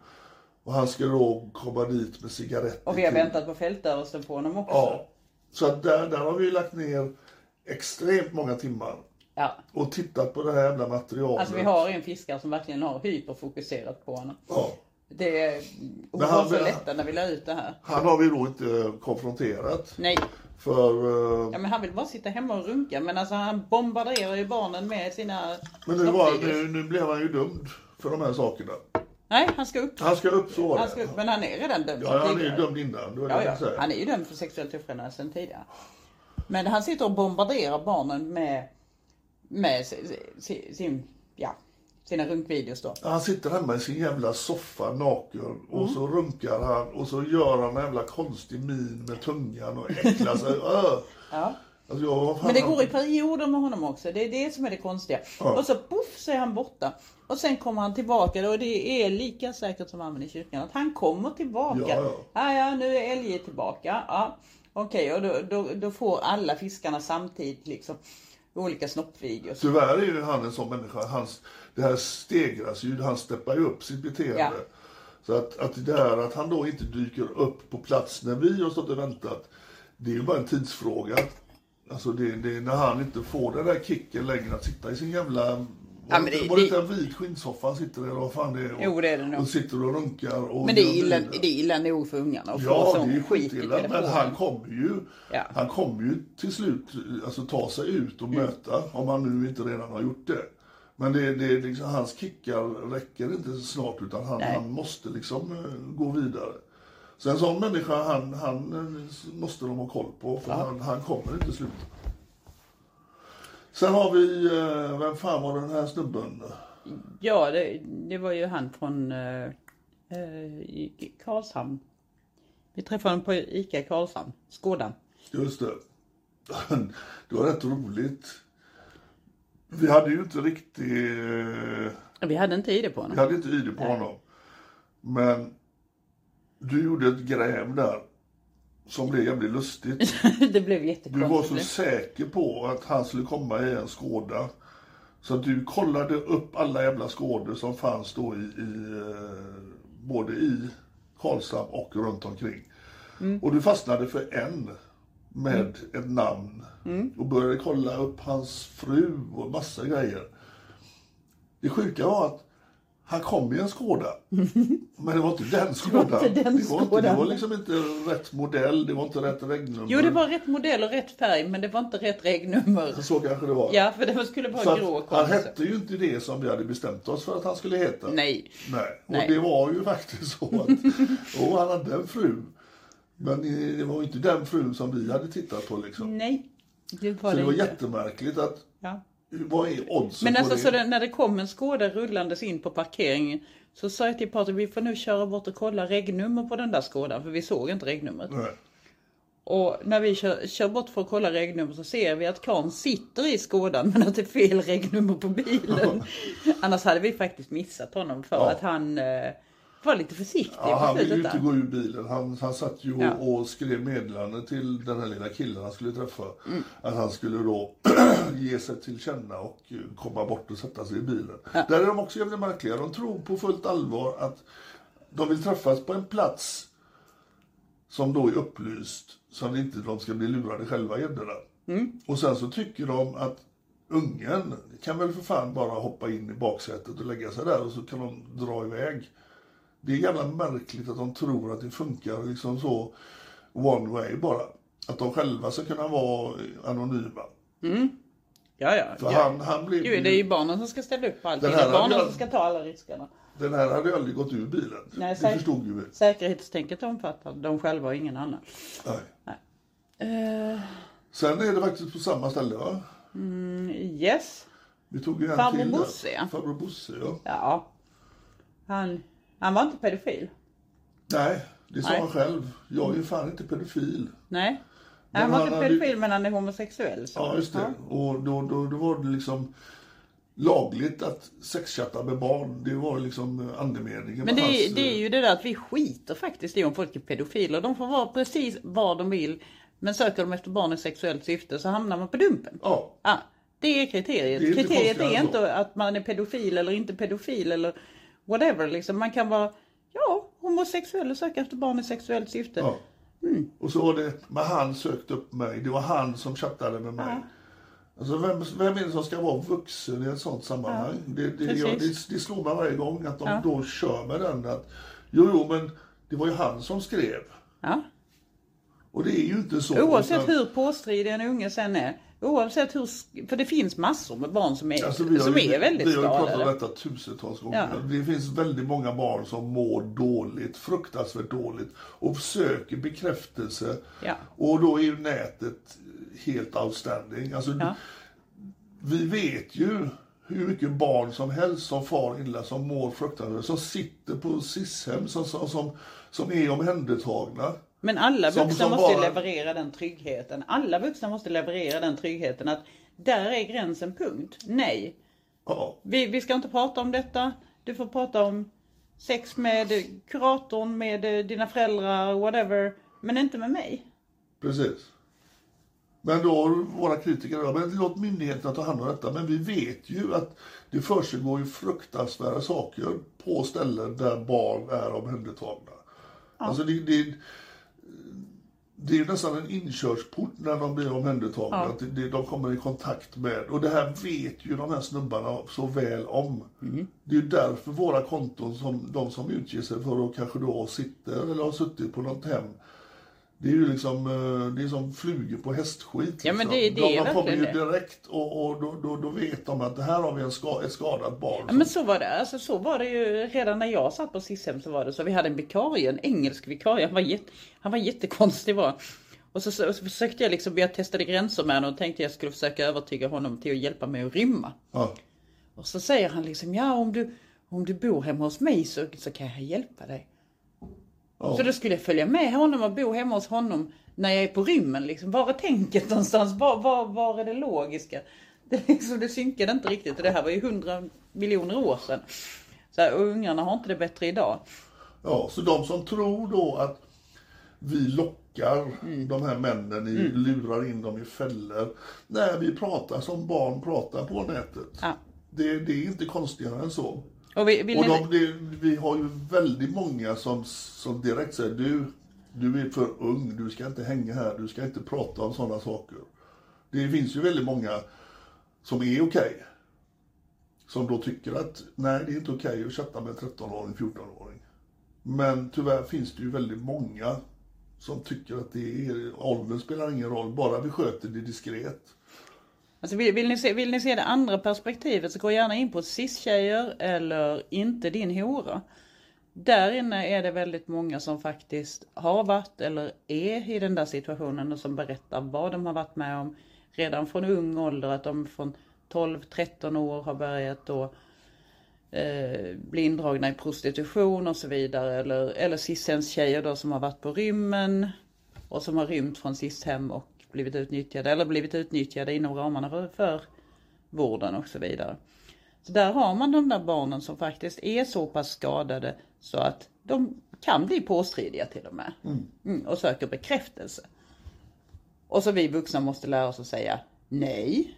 Och han ska då komma dit med cigaretter. Och vi har till. väntat på fältöversten på honom också. Ja. Så att där, där har vi lagt ner extremt många timmar. Ja. Och tittat på det här jävla materialet. Alltså vi har en fiskare som verkligen har hyperfokuserat på honom. Ja. Det är, hon var så lätta när vi la ut det här. Han har vi då inte konfronterat. Nej, För... eh, ja, men han vill bara sitta hemma och runka. Men alltså han bombarderar ju barnen med sina Men nu, var, nu, nu blev han ju dömd för de här sakerna. Nej, han ska upp. Han ska upp så. Han ska upp, men han är redan dömd Ja, han är ju dömd innan. Det Ja, ja. Han är ju dömd för sexuellt ofredande sedan tidigare. Men han sitter och bombarderar barnen med, med sin, sin, ja, sina runkvideos då. Han sitter hemma i sin jävla soffa naken och så runkar han och så gör han en jävla konstig min med tungan och äcklar sig. Öh. Ja. Alltså jag, Men det han- går i perioder med honom också. Det är det som är det konstiga. Ja. Och så poff så är han borta. Och sen kommer han tillbaka och det är lika säkert som amen i kyrkan att han kommer tillbaka. Ja, ja. ja, ja nu är älgen tillbaka. Ja. Okej, och då, då, då får alla fiskarna samtidigt liksom olika snoppvideos. Tyvärr är ju han en sån människa. Hans, det här stegras ju, han steppar ju upp sitt beteende. Ja. Så att, att det där att han då inte dyker upp på plats när vi har stått och väntat, det är ju bara en tidsfråga. Alltså det, det är när han inte får den där kicken längre att sitta i sin jävla... Ja, men det- var det inte en vit skinnsoffa han sitter i eller vad fan det är? Och, Jo, det är det nog. Och sitter och runkar och Men det är illa, det är illa nog för ungarna att få Ja, sån är ju skit i skitilla. Men telefonen. han kommer ju, Ja. han kommer ju till slut alltså, ta sig ut och möta, om han nu inte redan har gjort det. Men det, det, liksom, hans kickar räcker inte snart utan han, han måste liksom eh, gå vidare. Så en sån människa, han, han eh, måste de ha koll på för han, han kommer inte sluta. Sen har vi, eh, vem fan var den här snubben? Ja, det, det var ju han från eh, eh, Karlshamn. Vi träffade honom på ICA Karlshamn, Skådan. Just det. Det var rätt roligt. Vi hade ju inte riktigt... eh, Vi hade inte ID på Vi honom. hade inte ID på honom. Men du gjorde ett gräv där som blev jävligt lustigt. det blev Du jättekonstigt. var så säker på att han skulle komma i en Skåda. Så att du kollade upp alla jävla skådor som fanns då i, i eh, både i Karlshamn och runt omkring. Mm. Och du fastnade för en med ett namn Mm. och började kolla upp hans fru och massa grejer. Det sjuka var att han kom i en Skåda. Men det var inte den Skådan. inte den det, var inte, det var liksom inte rätt modell, det var inte rätt regnummer. Jo, det var rätt modell och rätt färg, men det var inte rätt regnummer. Så kanske det var. Ja, för det skulle vara Så grå att han hette ju inte det som vi hade bestämt oss för att han skulle heta. Nej. Nej. Och Nej. det var ju faktiskt så att och han hade en fru. Men det var ju inte den frun som vi hade tittat på liksom. Nej, det var Så det det var jättemärkligt att, Ja. Vad är oddsen Men alltså så det, när det kom en Skåda rullandes in på parkeringen så sa jag till Patrik, vi får nu köra bort och kolla regnummer på den där Skådan, för vi såg inte regnumret. Nej. Och när vi kör, kör bort för att kolla regnummer så ser vi att karln sitter i Skådan men att det är fel regnummer på bilen. Annars hade vi faktiskt missat honom för Ja. att han eh, var lite försiktig Ja, han ville ju inte gå ur bilen. Han, han satt ju Ja. och skrev meddelande till den här lilla killen han skulle träffa. Mm. Att han skulle då ge sig till känna och eh, komma bort och sätta sig i bilen. Där är de också jävligt märkliga. De tror på fullt allvar att de vill träffas på en plats som då är upplyst så att inte de ska bli lurade själva gäddorna. Och sen så tycker de att ungen kan väl för fan bara hoppa in i baksätet och lägga sig där och så kan de dra iväg. Det är jävla märkligt att de tror att det funkar liksom så one way bara. Att de själva ska kunna vara anonyma. Ja, ja. För ja. han, han blev Jo, det är ju barnen som ska ställa upp på allting. Det är barnen hade- som ska ta alla riskerna. Den här hade ju aldrig gått ur bilen. Nej, det förstod ju vi. Säkerhetstänket omfattar de själva och ingen annan. Nej. Eh, Sen är det faktiskt på samma ställe va? yes. Vi tog ju en Farbror till. Bosse. Farbror Bosse ja. Ja. Han, han var inte pedofil. Nej, det sa Nej. han själv. Jag är ju fan inte pedofil. Nej. Men han var han inte hade- pedofil men han är homosexuell. Så. Ja, just det. Och då, då, då var det liksom... lagligt att sexchatta med barn. Det var liksom andemeningen. Men det hans, det är ju det där att vi skiter faktiskt i om folk är pedofiler. De får vara precis vad de vill. Men söker de efter barn i sexuellt syfte så hamnar man på dumpen. Ja. Ja, det är kriteriet. Det är kriteriet är inte att man är pedofil eller inte pedofil eller whatever. Liksom. Man kan vara, ja, homosexuell och söka efter barn i sexuellt syfte. Ja. Mm. Och så var det, men han sökte upp mig. Det var han som chattade med mig. Alltså vem, vem är det som ska vara vuxen i ett sånt sammanhang? det, det, jag, det, det slår mig varje gång att de Ja. då kör med den att jo, jo, men det var ju han som skrev. Ja. Och det är ju inte så. Oavsett utan- hur påstridig en unge sen är. Oavsett hur, för det finns massor med barn som är, Alltså, har som är väldigt Vi har pratat om skadade. detta tusentals gånger. Ja. Det finns väldigt många barn som mår dåligt, fruktansvärt dåligt och söker bekräftelse. Ja. Och då är ju nätet helt outstanding. Alltså, Ja. Vi vet ju hur mycket barn som helst som far illa, som mår fruktansvärt, som sitter på SIS-hem, som, som, som, som är omhändertagna. Men alla Som- vuxna som måste ju bara- leverera den tryggheten. Alla vuxna måste leverera den tryggheten att där är gränsen punkt. Nej, Ja, vi, vi ska inte prata om detta. Du får prata om sex med kuratorn, med eh, dina föräldrar, whatever. Men inte med mig. precis. Men då har våra kritiker ja, men låt myndigheterna ta hand om detta. Men vi vet ju att det försiggår ju fruktansvärda saker på ställen där barn är omhändertagna. Alltså det, det, det är nästan en inkörsport när de blir omhändertagna. Ja. Att det, de kommer i kontakt med. Och det här vet ju de här snubbarna så väl om. Det är ju därför våra konton, som de som utger sig för att kanske då sitter eller har suttit på något hem. Det är ju liksom, eh, det är som flugor på hästskit. Ja, men liksom. det- det de, de kommer ju direkt och, och då, då, då vet de att det här har vi en ska, ett skadat barn. Ja, men så var det. Alltså, så var det ju redan när jag satt på SIS-hem så var det så. Vi hade en vikarie, en engelsk vikarie. Han var, jätte, han var jättekonstig var. Och så, så, så försökte jag liksom, jag testade gränser med honom och tänkte jag skulle försöka övertyga honom till att hjälpa mig att rymma. Ja. Och så säger han liksom, ja om du, om du bor hemma hos mig så, så kan jag hjälpa dig. Så då skulle jag följa med honom och bo hemma hos honom när jag är på rymmen. Liksom. Var är tänket någonstans? Var, var, var är det logiska? Det, liksom, det synkade inte riktigt och det här var ju hundra miljoner år sedan. Så här, och ungarna har inte det bättre idag. Ja, så de som tror då att vi lockar Mm. de här männen, i, lurar in dem i fällor. Nej, vi pratar som barn pratar på nätet. Ja. Det, det är inte konstigare än så. Och vi, Och ni, de, det, vi har ju väldigt många som, som direkt säger du, du är för ung, du ska inte hänga här, du ska inte prata om sådana saker. Det finns ju väldigt många som är okej. Som då tycker att nej, det är inte okej att chatta med en 13-åring, 14-åring. Men tyvärr finns det ju väldigt många som tycker att det är, åldern spelar ingen roll, bara vi sköter det diskret alltså, vill, vill, ni se, vill ni se det andra perspektivet så gå gärna in på cis-tjejer eller inte din hora. Där inne är det väldigt många som faktiskt har varit eller är i den där situationen och som berättar vad de har varit med om redan från ung ålder. Att de från 12-13 år har börjat då eh, bli indragna i prostitution och så vidare. Eller, eller cis tjejer då som har varit på rymmen och som har rymt från cis-hem och blivit utnyttjade eller blivit utnyttjade inom ramarna för, för vården och så vidare. Så där har man de där barnen som faktiskt är så pass skadade så att de kan bli påstridiga till och med. Mm, och söker bekräftelse. Och så vi vuxna måste lära oss att säga nej.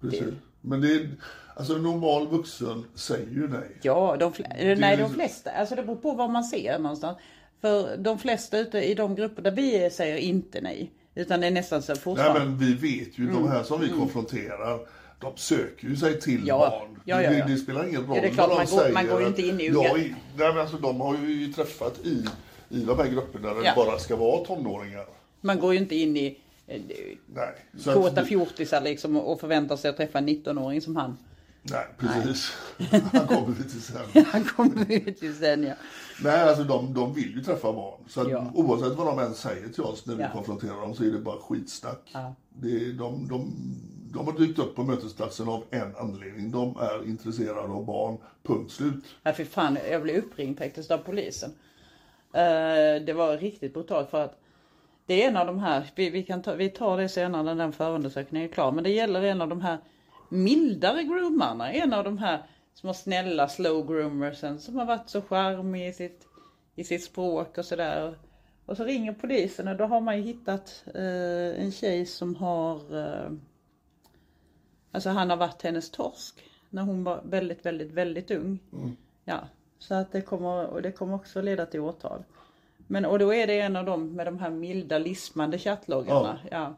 Precis. Men det är, alltså en normal vuxen säger ju nej. Ja, de, eh, nej, de liksom- flesta. Alltså det beror på var man ser någonstans. För de flesta ute i de grupper där vi är säger inte nej. Utan det är nästan så Nej fortfarande. men vi vet ju, de här som vi konfronterar, de söker ju sig till Mm. Ja, barn. ja, ja. Det, det spelar ingen roll Ja, det är klart, vad de man går- säger. man går ju inte in i unga- Ja, i- nej men alltså de har ju träffat i, i de här grupperna där det bara ska vara tonåringar. Man går ju inte in i eh, Nej. Kåta fjortisar liksom och förväntar sig att träffa en 19-åring som han. Nej, precis. Han kommer lite sen. Han kommer till sen ja. Nej, alltså de, de vill ju träffa barn. Så att Ja. oavsett vad de än säger till oss när vi Ja. konfronterar dem så är det bara skitsnack. Ja. Det, de, de, de har dykt upp på mötesplatsen av en anledning. De är intresserade av barn. Punkt slut. Ja, för fan, jag blev uppringd faktiskt av polisen. Eh, det var riktigt brutalt för att det är en av de här, vi, vi, kan ta, vi tar det senare när den förundersökningen är klar, men det gäller en av de här mildare groomarna. En av de här små snälla slow groomersen som har varit så charmig i sitt, i sitt språk och sådär. Och så ringer polisen och då har man ju hittat eh, en tjej som har eh, Alltså han har varit hennes torsk när hon var väldigt, väldigt, väldigt ung. Ja, så att det kommer, och det kommer också leda till åtal. Men och då är det en av dem med de här milda lismande chattloggarna. Ja.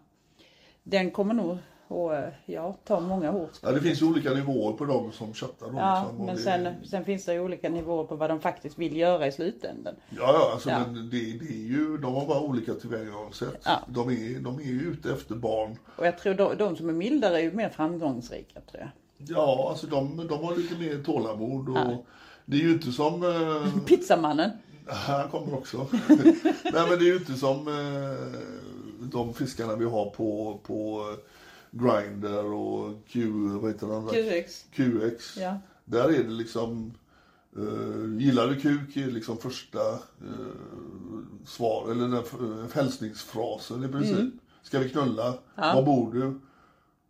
Den kommer nog att ja, ta många hårt. Ja, det finns ju olika nivåer på de som chattar. Då, Ja, liksom, och men det- sen, sen finns det ju olika nivåer på vad de faktiskt vill göra i slutändan. Ja, ja, alltså, Ja. Men det, det är ju, de har bara olika tillvägagångssätt. Ja. De, är, de är ju ute efter barn. Och jag tror de, de som är mildare är ju mer framgångsrika tror jag. Ja, alltså de, de har lite mer tålamod. Och Det är ju inte som... Eh, Pizzamannen. han kommer också. Nej, men det är ju inte som eh, de fiskarna vi har på, på Grindr och Q, vad heter den? där? QX. QX. Ja. Där är det liksom, uh, gillar du kuk är liksom första eh, svar, eller den uh, hälsningsfrasen i princip. Mm. Ska vi knulla? Var bor du?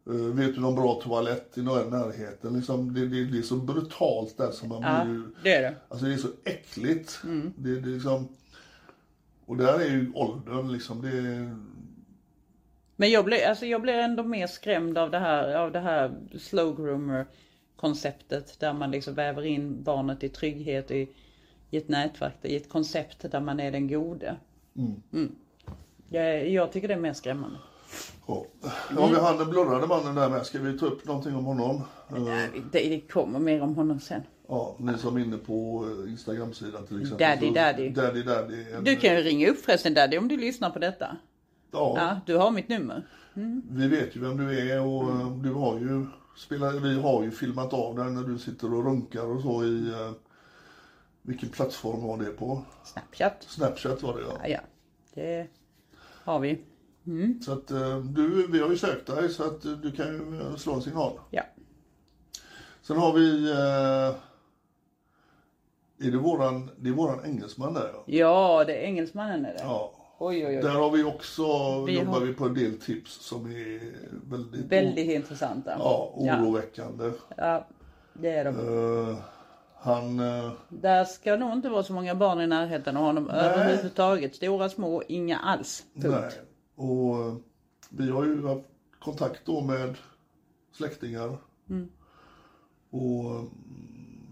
Eh, vet du någon bra toalett i några närheten? Liksom, det, det, det är så brutalt där som man Ja, blir det är det. Alltså det är så äckligt. Mm. Det, det är liksom, och där är ju åldern liksom, det är, Men jag blir, alltså jag blir ändå mer skrämd av det här, av det här slow groomer konceptet där man liksom väver in barnet i trygghet i, i ett nätverk, i ett koncept där man är den gode. Mm. Jag, jag tycker det är mer skrämmande. ja. Ja, vi har den blurrade mannen där med. Ska vi ta upp någonting om honom? Det, det kommer mer om honom sen. Ja, ni som är inne på Instagram-sidan till exempel. Daddy, så- daddy. Daddy, daddy. En, Du kan ju ringa upp förresten Daddy om du lyssnar på detta. Ja, Ja, du har mitt nummer. vi vet ju vem du är och eh, du har ju spelat, vi har ju filmat av dig när du sitter och runkar och så i, eh, vilken plattform var det på? Snapchat. Snapchat var det ja. Ja, ja. Det har vi. Så att eh, du, vi har ju sökt dig så att du kan ju slå en signal. Ja. Sen har vi, eh, är det våran, det är våran engelsman där ja. Ja, det är engelsmannen är det. ja. Oj, oj, oj. Där har vi också, Vi jobbar har- vi på en del tips som är väldigt, Väldigt intressanta. ja, oroväckande. ja, det är de. Eh, han, eh, Där ska nog inte vara så många barn i närheten av honom överhuvudtaget. Stora, små, inga alls. Punkt. nej. Och eh, vi har ju haft kontakt då med släktingar. Mm. Och mm,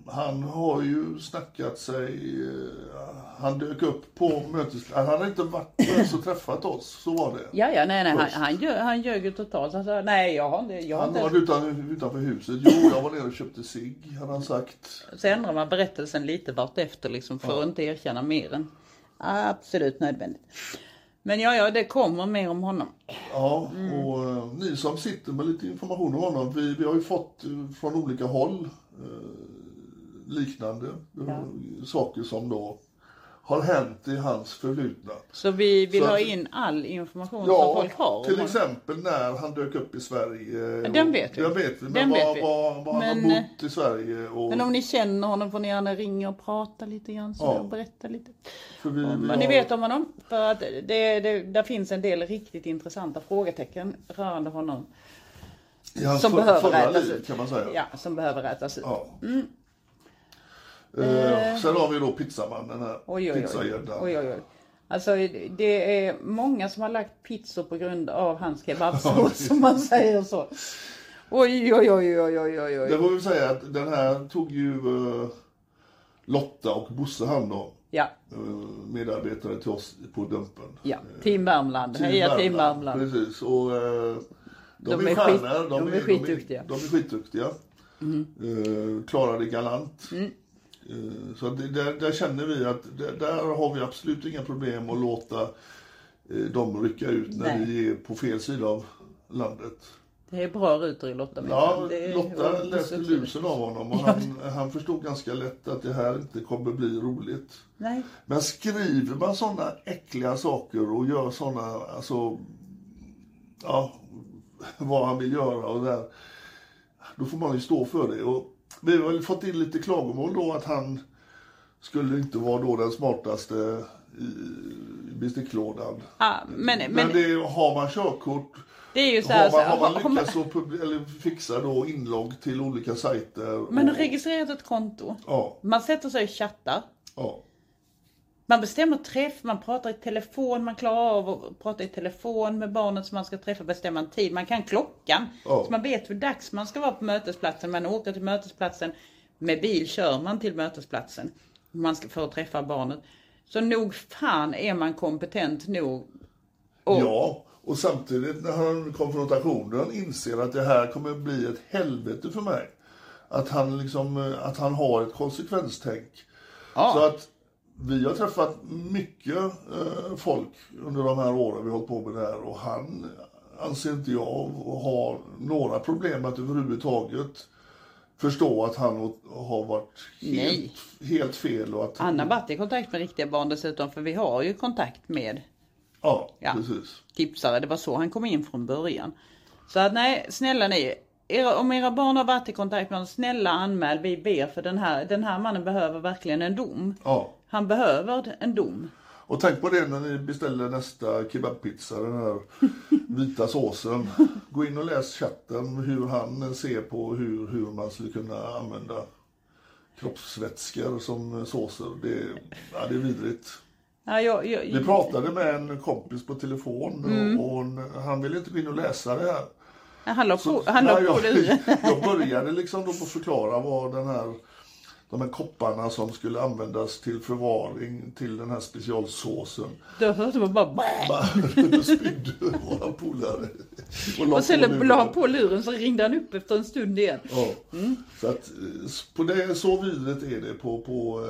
han har ju snackat sig, eh, han dök upp på mötes... Han hade inte varit ens och träffat oss, så var det. Ja, ja, nej, nej, han, han, ljög, han ljög ju totalt. Han sa, nej, jag har inte, jag har Han inte. var utan, utanför huset. Jo, jag var nere och köpte cigg, hade han sagt. Så ändrar man berättelsen lite vartefter liksom för att inte erkänna mer än absolut nödvändigt. Men ja, ja, det kommer mer om honom. Ja, Mm. och eh, ni som sitter med lite information om honom, vi, vi har ju fått eh, från olika håll liknande eh, saker som då har hänt i hans förflutna. Så vi vill Så ha in all information som Ja, folk har. om till exempel när han dök upp i Sverige. den vet vi. Den vet vi, men var, vet vi. var, var han Men, har bott i Sverige. Och, Men om ni känner honom får ni gärna ringa och prata lite grann så Ja. och berätta lite. för vi, Vad har- ni vet om honom. För att det, det, där finns en del riktigt intressanta frågetecken rörande honom. hans som för, behöver rätas liv ut. Ja, som behöver rätas ut. Ja. Eh, sen har vi då pizzamannen här. Oj, oj, oj. Oj, oj. Alltså det är många som har lagt pizzor på grund av hans kebabsås, som man säger så. Oj, oj, oj, oj, oj, oj, Det får vi säga att den här tog ju eh, Lotta och Bosse hand om. Ja, eh, medarbetare till oss på Dumpen. ja. Team Värmland. Heja Team Värmland. Precis. Och, eh, de, De är är stjärnor. skit- de är de, skitduktiga. Mm. är, de är skitduktiga. Eh, klarar det galant. Eh, så det, där, där känner vi att där, där har vi absolut inga problem att låta eh, dem rycka ut när Nej. vi är på fel sida av landet. Det är bra rutor i Lotta. Ja, Det Lotta läste lusen av honom och han, han förstod ganska lätt att det här inte kommer bli roligt. Nej, Men skriver man sådana äckliga saker och gör sådana, alltså, ja, vad han vill göra och där, då får man ju stå för det. Och vi har väl fått in lite klagomål då att han skulle inte vara då den smartaste i besticklådan. ah, men, men, Men det, har man körkort Det är ju så här, Har man, har man har- har man- lyckats eller fixa då inlogg till olika sajter? har och- registrerat ett konto. Ja, Man sätter sig och chattar. ja. Man bestämmer träff, man pratar i telefon, man klarar av att prata i telefon med barnet som man ska träffa, bestämma en tid. Man kan klockan, Ja. så man vet hur dags man ska vara på mötesplatsen. Man åker till mötesplatsen, med bil kör man till mötesplatsen man ska, för att träffa barnet. Så nog fan är man kompetent nog. Och, Ja, och samtidigt när han konfrontationen inser att det här kommer bli ett helvete för mig. Att han, liksom, eh, att han har ett konsekvenstänk. Ja. Så att vi har träffat mycket eh, folk under de här åren vi har hållit på med det här och han anser inte jag har några problem att överhuvudtaget förstå att han har varit helt, helt fel och att... Han har varit i kontakt med riktiga barn dessutom, för vi har ju kontakt med Ja, Ja. precis. tipsare. Det var så han kom in från början. Så att nej, snälla ni. Era, om era barn har varit i kontakt med honom, snälla anmäl. Vi ber för den här, den här mannen behöver verkligen en dom. Ja. Han behöver en dom. Och tänk på det när ni beställer nästa kebabpizza, den här vita såsen. Gå in och läs chatten hur han ser på hur, hur man skulle kunna använda kroppsvätskor som såser. Det, ja, det är vidrigt. Ja, jag, jag, Vi pratade med en kompis på telefon Mm. och, och han ville inte gå in och läsa det här. han la på, han la när på luren. jag, jag började liksom då förklara vad den här, de här kopparna som skulle användas till förvaring till den här specialsåsen. Då hörde man bara. Bara spydde våra polare. la Och sen på la han på luren så ringde han upp efter en stund igen. Ja. Så att eh, på det, så vidrigt är det på, på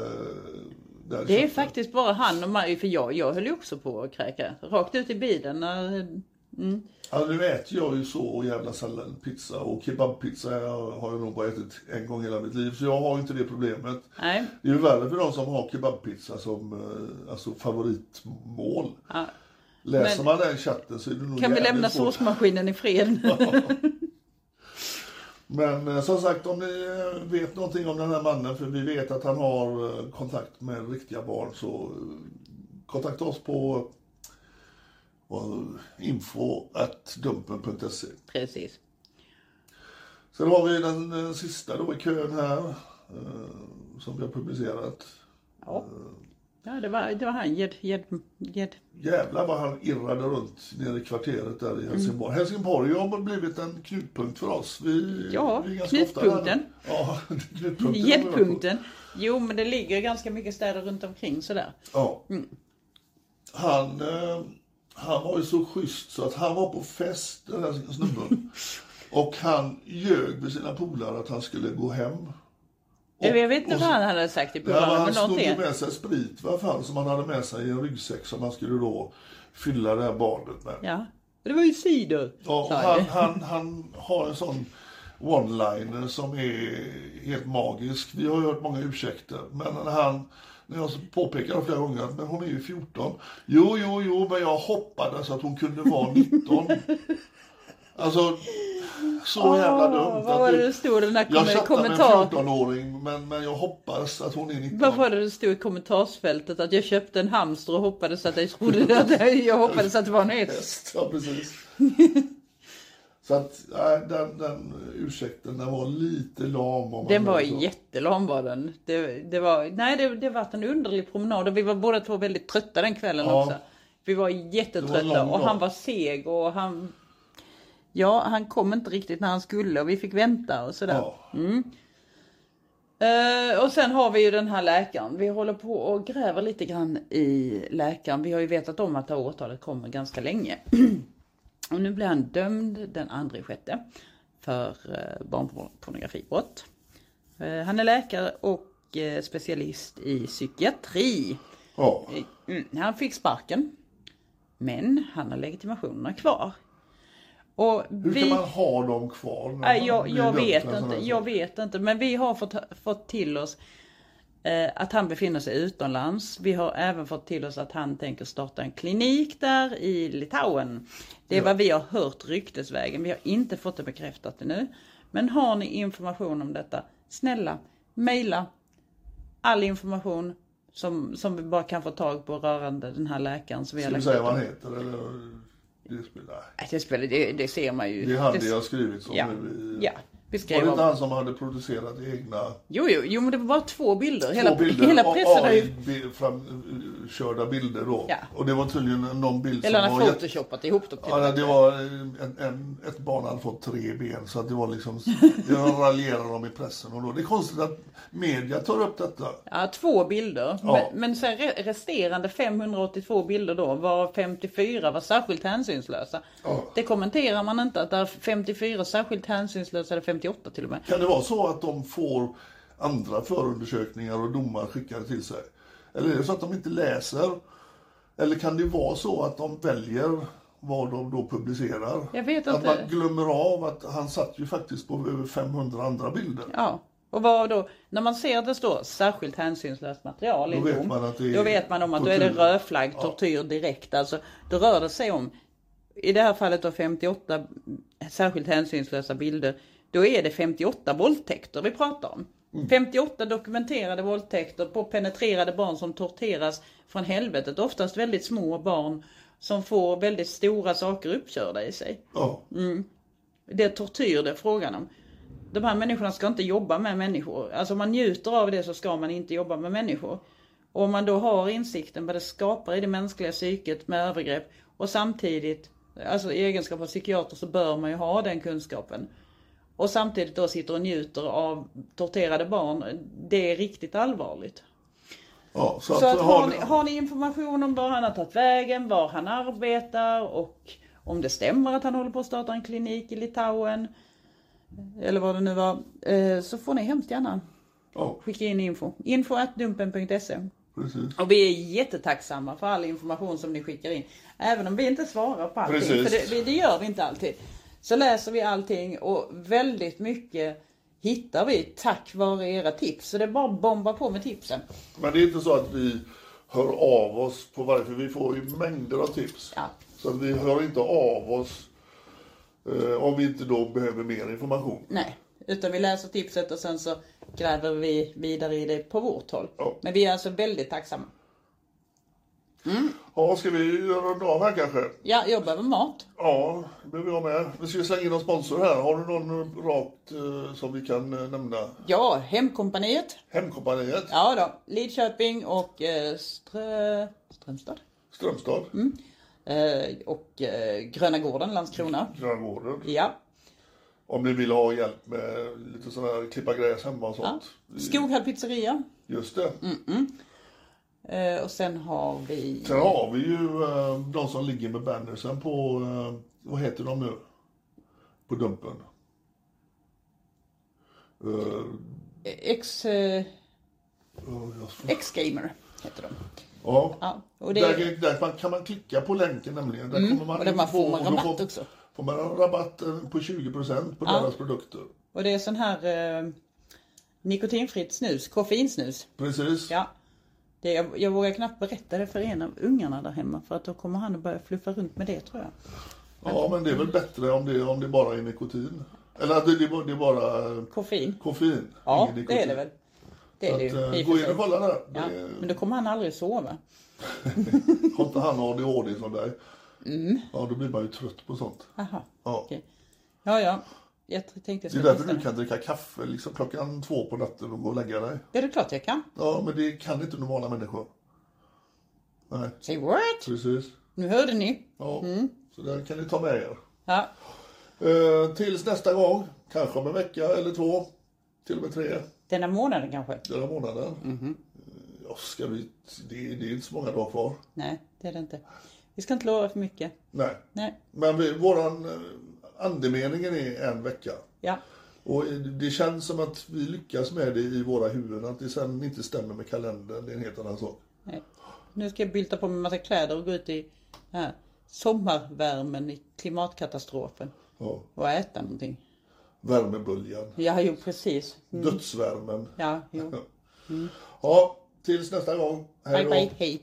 eh, Det är faktiskt bara han och mig, för jag, jag höll ju också på att kräka. Rakt ut i bilen när Ja, nu äter jag ju så jävla sällan pizza och kebabpizza har jag nog bara ätit en gång i hela mitt liv. Så jag har inte det problemet. Nej. Det är ju värre för de som har kebabpizza som eh, alltså favoritmål. Ja. Läser Men- man den chatten så är det nog Kan vi lämna svårt. såsmaskinen i fred? Men eh, som sagt, om ni eh, vet någonting om den här mannen, för vi vet att han har kontakt med riktiga barn, så kontakta oss på info.dumpen.se. Precis. Sen har vi den, eh, sista då i kön här, eh, som vi har publicerat. Ja, ja det, var, det var han, Ged, Ged, Ged. Jävlar vad han irrade runt nere i kvarteret där Mm. i Helsingborg. Helsingborg har blivit en knutpunkt för oss. Vi, Ja, vi knutpunkten. Ja, knutpunkten. Gedpunkten. Jo, men det ligger ganska mycket städer runt omkring sådär. Ja. Mm. Han, eh, han var ju så schysst så att han var på fest, den här snubben. och han ljög med sina polare att han skulle gå hem. Och- jag vet inte vad han hade sagt till polarna, han snodde med sig sprit vad fan, som han hade med sig i en ryggsäck som han skulle då fylla det här barnet med. Ja. Det var ju cider. Ja, han, han, han har en sån one-liner som är helt magisk. Vi har hört många ursäkter, men han när jag påpekar flera gånger att men hon är ju 14. Jo, jo, jo, men jag hoppades att hon kunde vara 19. Alltså, så jävla dumt. vad var det det stod den jag kom- chattar med en kommentar- 14-åring, men, men jag hoppas att hon är 19. Vad var det det stod i kommentarsfältet? Att jag köpte en hamster och hoppades att jag trodde att jag hoppades att det var en häst. Ja, precis. Så att, nej, den, den ursäkten, den var lite lam. om man Den var så. jättelam var den. Det, det var, nej det, det var en underlig promenad och vi var båda två väldigt trötta den kvällen Ja. också. Vi var var jättetrötta lång och dag. han var seg och han Ja, han kom inte riktigt när han skulle och vi fick vänta och sådär. Ja. Eh, och sen har vi ju den här läkaren. Vi håller på och gräver lite grann i läkaren. Vi har ju vetat om att det här åtalet kommer ganska länge. och nu blir han dömd den andra i sjätte för uh, barnpornografibrott. Eh, han är läkare och eh, specialist i psykiatri. Mm, han fick sparken. Men han har legitimationerna kvar. Och Hur vi... kan man ha dem kvar? jag, jag vet inte, jag vet inte. Men vi har fått, fått till oss eh, att han befinner sig utomlands. Vi har även fått till oss att han tänker starta en klinik där i Litauen. Det är Ja. vad vi har hört ryktesvägen. Vi har inte fått det bekräftat ännu. Men har ni information om detta, snälla mejla all information som, som vi bara kan få tag på rörande den här läkaren som vi har Ska vi säga vad han heter? Eller? Det spelar, Det, spelar, det, det ser man ju. Det hade det, jag skrivit som Ja, nu i... ja. Var Beskrev det inte han som hade producerat egna Jo, jo, jo, men det var bara två bilder. två hela, bilder? hela pressen har ju... AI-framkörda bilder då. Ja. Och det var tydligen någon bild Eller som han var har jätte... photoshopat ihop dem till Ja, det var en, en, ett barn hade fått tre ben så att det var liksom, det raljerade de i pressen och då. Det är konstigt att media tar upp detta. Ja, två bilder. Ja. Men, men så resterande 582 bilder då, var 54 var särskilt hänsynslösa. Ja. Det kommenterar man inte, att det är 54 särskilt hänsynslösa, eller 58 till och med. Kan det vara så att de får andra förundersökningar och domar skickade till sig? Eller är det så att de inte läser? Eller kan det vara så att de väljer vad de då publicerar? Jag vet Att inte. man glömmer av att han satt ju faktiskt på över 500 andra bilder. Ja. Och vad då, när man ser att det står särskilt hänsynslöst material i Då vet man att det är då vet man om att då är det tortyr. rödflagg, tortyr direkt. Alltså, då rör det sig om, i det här fallet då 58 särskilt hänsynslösa bilder, då är det 58 våldtäkter vi pratar om. Mm. 58 dokumenterade våldtäkter på penetrerade barn som torteras från helvetet. Oftast väldigt små barn som får väldigt stora saker uppkörda i sig. Ja. Det är tortyr det är frågan om. De här människorna ska inte jobba med människor. Alltså om man njuter av det så ska man inte jobba med människor. Och om man då har insikten vad det skapar i det mänskliga psyket med övergrepp och samtidigt, alltså i egenskap av psykiater så bör man ju ha den kunskapen. Och samtidigt då sitter och njuter av torterade barn. Det är riktigt allvarligt. ja så, Så att, har, har, ni, har ni information om var han har tagit vägen, var han arbetar och om det stämmer att han håller på att starta en klinik i Litauen eller vad det nu var, eh, så får ni hemskt gärna ja, skicka in info. Info at dumpen.se. precis. Och vi är jättetacksamma för all information som ni skickar in. Även om vi inte svarar på allting, Precis. för det, det gör vi inte alltid. Så läser vi allting och väldigt mycket hittar vi tack vare era tips. Så det är bara att bomba på med tipsen. Men det är inte så att vi hör av oss på varje, för vi får ju mängder av tips. Ja. Så vi hör inte av oss eh, om vi inte då behöver mer information. Nej, utan vi läser tipset och sen så gräver vi vidare i det på vårt håll. Ja. Men vi är alltså väldigt tacksamma. Ja, ska vi runda av här kanske? Ja, jag behöver mat. Ja, det behöver jag med. Vi ska slänga in någon sponsor här. Har du någon rakt eh, som vi kan eh, nämna? Ja, Hemkompaniet. Hemkompaniet, Ja då, Lidköping och eh, Strö... Strömstad. Strömstad, Eh, och eh, Gröna Gården, Landskrona. Gröngården. Ja. Om ni vill ha hjälp med lite sån här klippa gräs hemma och ja. sånt. Skoghall pizzeria. Just det. Eh, och sen har vi... Sen har vi ju eh, de som ligger med bannersen på, eh, vad heter de nu? På Dumpen. Eh, X... Eh, oh, X-gamer heter de. ja. Ja, och det Där, där man- kan man klicka på länken nämligen. Där kommer man och där man får man rabatt får, också. Får man rabatt eh, på 20% på Ja. deras produkter. Och det är sån här eh, nikotinfritt snus, koffeinsnus. Precis. Ja. Det, jag, jag vågar knappt berätta det för en av ungarna där hemma för att då kommer han att börja fluffa runt med det tror jag. Ja, men det är väl bättre om det, om det bara är nikotin. Eller att det, det, är bara- det är bara Koffein. koffein. Ja, ingen nikotin. det är det väl. Det är det att, ju. eh, gå in och kolla där. Ja, Det, men då kommer han aldrig sova. har inte han ADHD som dig? Ja, då blir man ju trött på sånt. Aha, Ja. okej. Ja, ja. Jag tänkte jag Det är därför du kan dricka kaffe liksom klockan två på natten och gå och lägga dig. Ja, det är klart jag kan. Ja, men det kan inte normala människor. Nej, Say what? precis. Nu hörde ni. Ja, Mm. så det kan ni ta med er. Ja, Eh, tills nästa gång, kanske om en vecka eller två, till och med tre, denna månaden kanske? denna månaden. Mhm. Eh, Ja, ska vi, det, det är inte så många dagar kvar. Nej, det är det inte. Vi ska inte lova för mycket. Nej, Nej. men vi, våran eh, andemeningen är en vecka. Ja, Och det känns som att vi lyckas med det i våra huvuden. Att det sen inte stämmer med kalendern, det är en helt annan sak. nej. Nu ska jag bylta på mig massa kläder och gå ut i här, sommarvärmen i klimatkatastrofen. Ja. Och äta någonting. Värmeböljan, Ja, jo precis. dödsvärmen. Ja, jo. Ja, tills nästa gång. Hej Bye då. bye, hej.